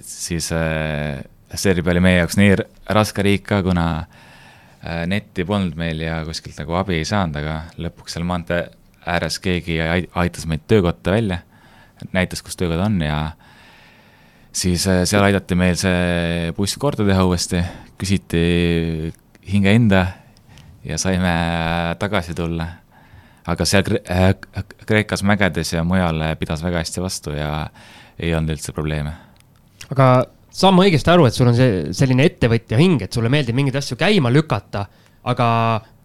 siis äh, Serbia oli meie jaoks nii raske riik ka, kuna äh, netti polnud meil ja kuskilt nagu abi ei saanud, aga lõpuks seal maantee ääres keegi aitas meid töökotta välja. näitas, kus töökoda on ja siis seal aidati meil see buss korda teha uuesti, küsiti hinge enda ja saime tagasi tulla. aga seal Kre äh, Kreekas mägedes ja mujal pidas väga hästi vastu ja ei olnud üldse probleeme.
aga saan ma õigesti aru, et sul on see selline ettevõtja hing, et sulle meeldib mingeid asju käima lükata, aga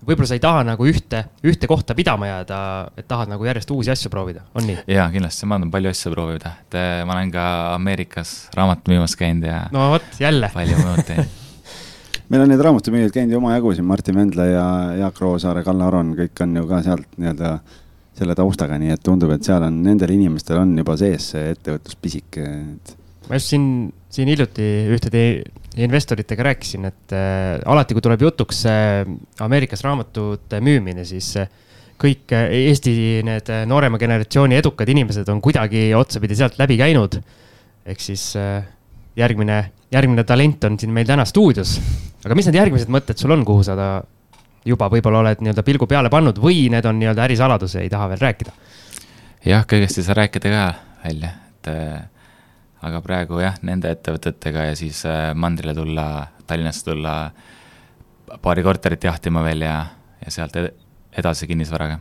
võib-olla sa ei taha nagu ühte, ühte kohta pidama jääda, et tahad nagu järjest uusi asju proovida, on nii?
jaa, kindlasti, ma tahan palju asju proovida, et eh, ma olen ka Ameerikas raamatut müümas käinud ja.
no vot, jälle.
palju muud teinud
meil on neid raamatumüüjaid käinud ju omajagu siin, Martin Vendla ja Jaak Roosaare, Kalle Aron, kõik on ju ka sealt nii-öelda selle taustaga, nii et tundub, et seal on, nendel inimestel on juba sees see ettevõtluspisik, et.
ma just siin, siin hiljuti ühtede investoritega rääkisin, et äh, alati, kui tuleb jutuks äh, Ameerikas raamatute müümine, siis äh, kõik äh, Eesti need äh, noorema generatsiooni edukad inimesed on kuidagi otsapidi sealt läbi käinud. ehk siis äh, järgmine, järgmine talent on siin meil täna stuudios. Aga mis need järgmised mõtted sul on, kuhu sa ta juba võib-olla oled nii-öelda pilgu peale pannud või need on nii-öelda ärisaladus ja ei taha veel rääkida?
jah, kõigest ei saa rääkida ka välja, et äh, aga praegu jah, nende ettevõtetega ja siis äh, mandrile tulla, Tallinnasse tulla, paari korterit jahtima veel ja, ja sealt edasi kinnisvaraga.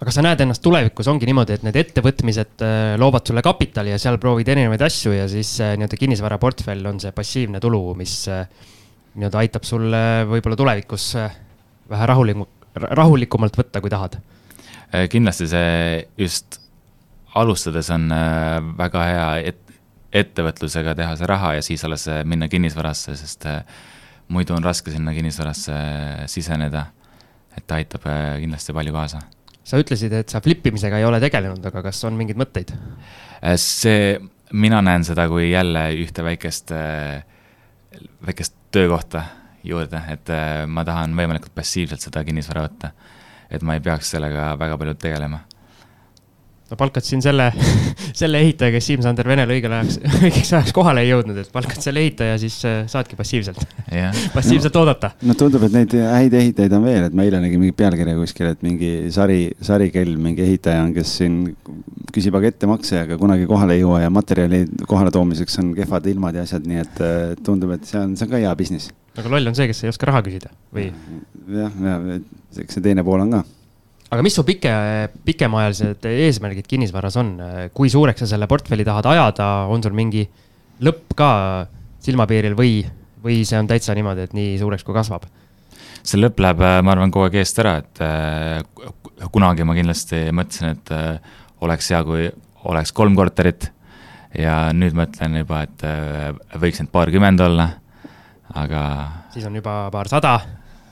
aga sa näed ennast tulevikus, ongi niimoodi, et need ettevõtmised äh, loovad sulle kapitali ja seal proovid erinevaid asju ja siis äh, nii-öelda kinnisvaraportfell on see passiivne tulu, mis nii-öelda aitab sul võib-olla tulevikus vähe rahulikum, rahulikumalt võtta, kui tahad?
kindlasti see just alustades on väga hea et, ettevõtlusega teha see raha ja siis alles äh, minna kinnisvarasse, sest äh, muidu on raske sinna kinnisvarasse äh, siseneda. et ta aitab kindlasti palju kaasa.
sa ütlesid, et sa flip imisega ei ole tegelenud, aga kas on mingeid mõtteid?
see, mina näen seda kui jälle ühte väikest, väikest töökohta juurde, et ma tahan võimalikult passiivselt seda kinnisvara võtta. et ma ei peaks sellega väga palju tegelema
no palkad siin selle, selle ehitaja, kes Siim-Sander Venele õigel ajaks, õigeks ajaks kohale ei jõudnud, et palkad selle ehitaja, siis äh, saadki passiivselt
yeah.
passiivselt
no,
oodata.
no tundub, et neid häid ehitajaid on veel, et ma eile nägin mingit pealkirja kuskil, et mingi sari, sarikell, mingi ehitaja on, kes siin küsib aga ettemakse, aga kunagi kohale ei jõua ja materjali kohale toomiseks on kehvad ilmad ja asjad, nii et äh, tundub, et see on, see on ka hea business.
aga loll on see, kes ei oska raha küsida või?
jah, ja eks see teine pool on ka
aga mis su pike, pikemaajalised eesmärgid kinnisvaras on, kui suureks sa selle portfelli tahad ajada, on sul mingi lõpp ka silmapiiril või, või see on täitsa niimoodi, et nii suureks, kui kasvab?
see lõpp läheb, ma arvan, kogu aeg eest ära, et äh, kunagi ma kindlasti mõtlesin, et äh, oleks hea, kui oleks kolm korterit ja nüüd mõtlen juba, et äh, võiks need paarkümmend olla, aga.
siis on juba paarsada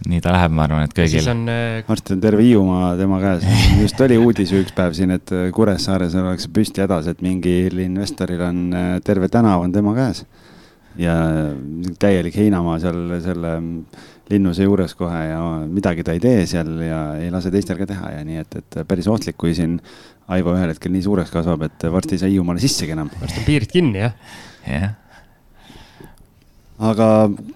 nii ta läheb, ma arvan, et kõigil.
Äh... varsti on terve Hiiumaa tema käes. just oli uudis üks päev siin, et äh, Kuressaares ollakse püsti hädas, et mingil investoril on äh, terve tänav on tema käes. ja täielik heinamaa seal selle linnuse juures kohe ja midagi ta ei tee seal ja ei lase teistel ka teha ja nii, et, et päris ohtlik, kui siin Aivo ühel hetkel nii suureks kasvab, et varsti ei saa Hiiumaale sissegi enam.
varsti on piirid kinni, jah.
jah
aga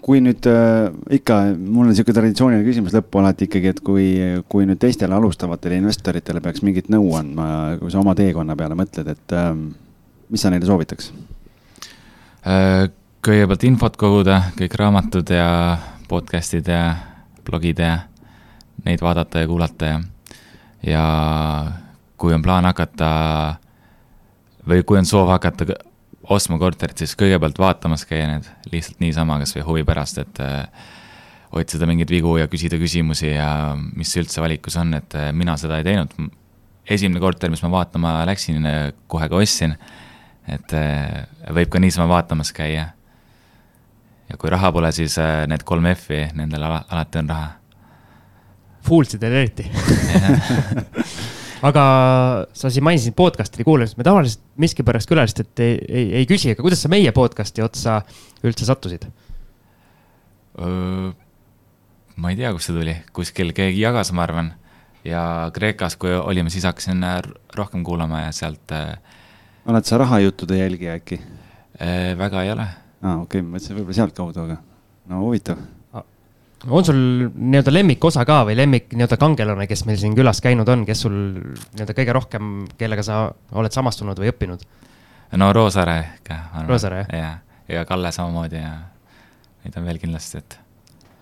kui nüüd äh, ikka, mul on niisugune traditsiooniline küsimus lõppu alati ikkagi, et kui, kui nüüd teistele alustavatele investoritele peaks mingit nõu andma, kui sa oma teekonna peale mõtled, et äh, mis sa neile soovitaks
äh,? kõigepealt infot koguda, kõik raamatud ja podcast'id ja blogid ja neid vaadata ja kuulata ja, ja kui on plaan hakata või kui on soov hakata ostma korterit, siis kõigepealt vaatamas käia need lihtsalt niisama, kasvõi huvi pärast, et äh, otsida mingeid vigu ja küsida küsimusi ja mis üldse valikus on, et äh, mina seda ei teinud. esimene korter, mis ma vaatama läksin, äh, kohe ka ostsin. et võib ka niisama vaatamas käia. ja kui raha pole, siis need kolm F-i, nendel ala, alati on raha.
Foolsidel eriti aga sa siin mainisid podcast'i kuulamist, me tavaliselt miskipärast külalistelt ei, ei, ei küsi, aga kuidas sa meie podcast'i otsa üldse sattusid?
ma ei tea, kust see tuli, kuskil keegi jagas, ma arvan. ja Kreekas, kui olime, siis hakkasin äh, rohkem kuulama ja sealt. Äh,
oled sa rahajuttude jälgija äkki?
Äh, väga ei ole.
aa, okei okay,, ma mõtlesin võib-olla sealtkaudu, aga no huvitav
on sul nii-öelda lemmikosa ka või lemmik nii-öelda kangelane, kes meil siin külas käinud on, kes sul nii-öelda kõige rohkem, kellega sa oled samastunud või õppinud?
no Roosaare ikka.
Roosaare, jah?
ja, ja Kalle samamoodi ja neid on veel kindlasti, et.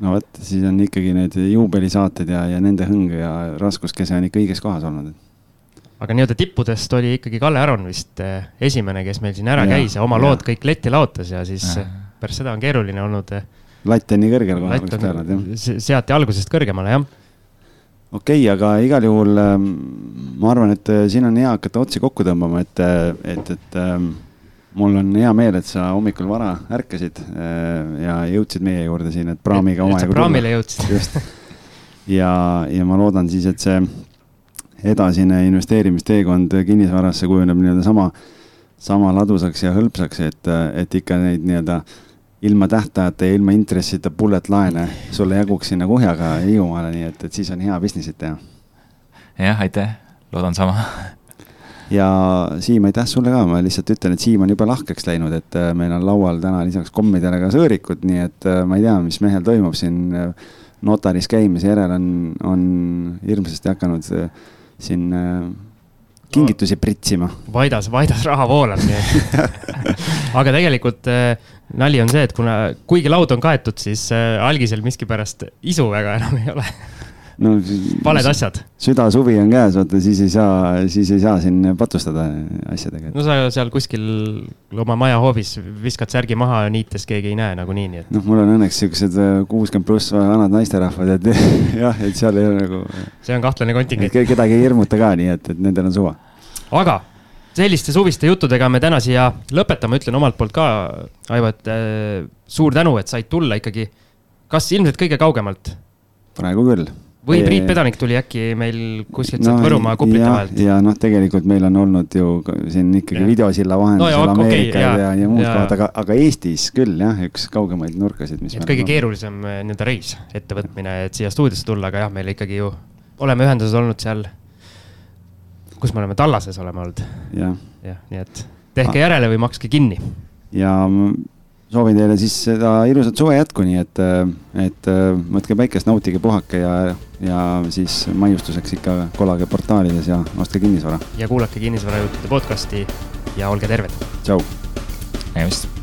no vot, siis on ikkagi need juubelisaated ja, ja nende hõng ja raskuskese on ikka õiges kohas olnud.
aga nii-öelda tippudest oli ikkagi Kalle Aron vist eh, esimene, kes meil siin ära ja, käis ja oma ja. lood kõik letti laotas ja siis ja. pärast seda on keeruline olnud eh,
latt on nii kõrgel kohe oleks peanud,
jah. seati algusest kõrgemale, jah.
okei okay,, aga igal juhul ähm, ma arvan, et äh, siin on hea hakata otsi kokku tõmbama, et, äh, et, et ähm, mul on hea meel, et sa hommikul vara ärkasid äh, ja jõudsid meie juurde siin, et praamiga omajagu.
praamile jõudsid. just.
ja, ja ma loodan siis, et see edasine investeerimisteekond kinnisvarasse kujuneb nii-öelda sama, sama ladusaks ja hõlpsaks, et, et ikka neid nii-öelda ilma tähtajata ja ilma intressita bullet laene sulle jaguks sinna kuhjaga Hiiumaale, nii et, et siis on hea business'it teha.
jah, aitäh, loodan sama.
ja Siim, aitäh sulle ka, ma lihtsalt ütlen, et Siim on jube lahkeks läinud, et äh, meil on laual täna lisaks kommidele ka sõõrikud, nii et äh, ma ei tea, mis mehel toimub siin äh, notaris käimise järel on, on hirmsasti hakanud siin kingitusi pritsima.
Vaidas, Vaidas raha voolab, nii et aga tegelikult nali on see, et kuna, kuigi laud on kaetud, siis äh, algisel miskipärast isu väga enam ei ole no, valed asjad.
süda, suvi on käes, vaata siis ei saa, siis ei saa siin patustada asjadega.
no sa seal kuskil oma maja hoovis viskad särgi maha niites, keegi ei näe nagunii, nii et.
noh, mul on õnneks siuksed äh, kuuskümmend pluss vanad naisterahvad, et jah, et seal ei ole nagu.
see on kahtlane kontingent.
kedagi ei hirmuta ka, nii et, et nendel on suva.
aga selliste suviste juttudega me täna siia lõpetame, ütlen omalt poolt ka, Aivo, et äh, suur tänu, et said tulla ikkagi. kas ilmselt kõige kaugemalt?
praegu küll.
või Priit Pedanik tuli äkki meil kuskilt no, sealt Võrumaa kuplite vahelt?
ja noh, tegelikult meil on olnud ju siin ikkagi ja. videosilla vahendusel no, Ameerika okay, ja, ja, ja muud kohad, aga, aga Eestis küll jah, üks kaugemaid nurkasid,
mis. kõige on. keerulisem äh, nii-öelda reis, ettevõtmine, et siia stuudiosse tulla, aga jah, meil ikkagi ju oleme ühenduses olnud seal kus me oleme, Tallases oleme olnud ja.. jah, nii et tehke ah. järele või makske kinni.
ja soovin teile siis seda ilusat suve jätku, nii et, et võtke päikest, nautige, puhake ja, ja siis maiustuseks ikka kolage portaalides ja ostke kinnisvara.
ja kuulake kinnisvarajuttude podcast'i ja olge terved.
tšau.
nägemist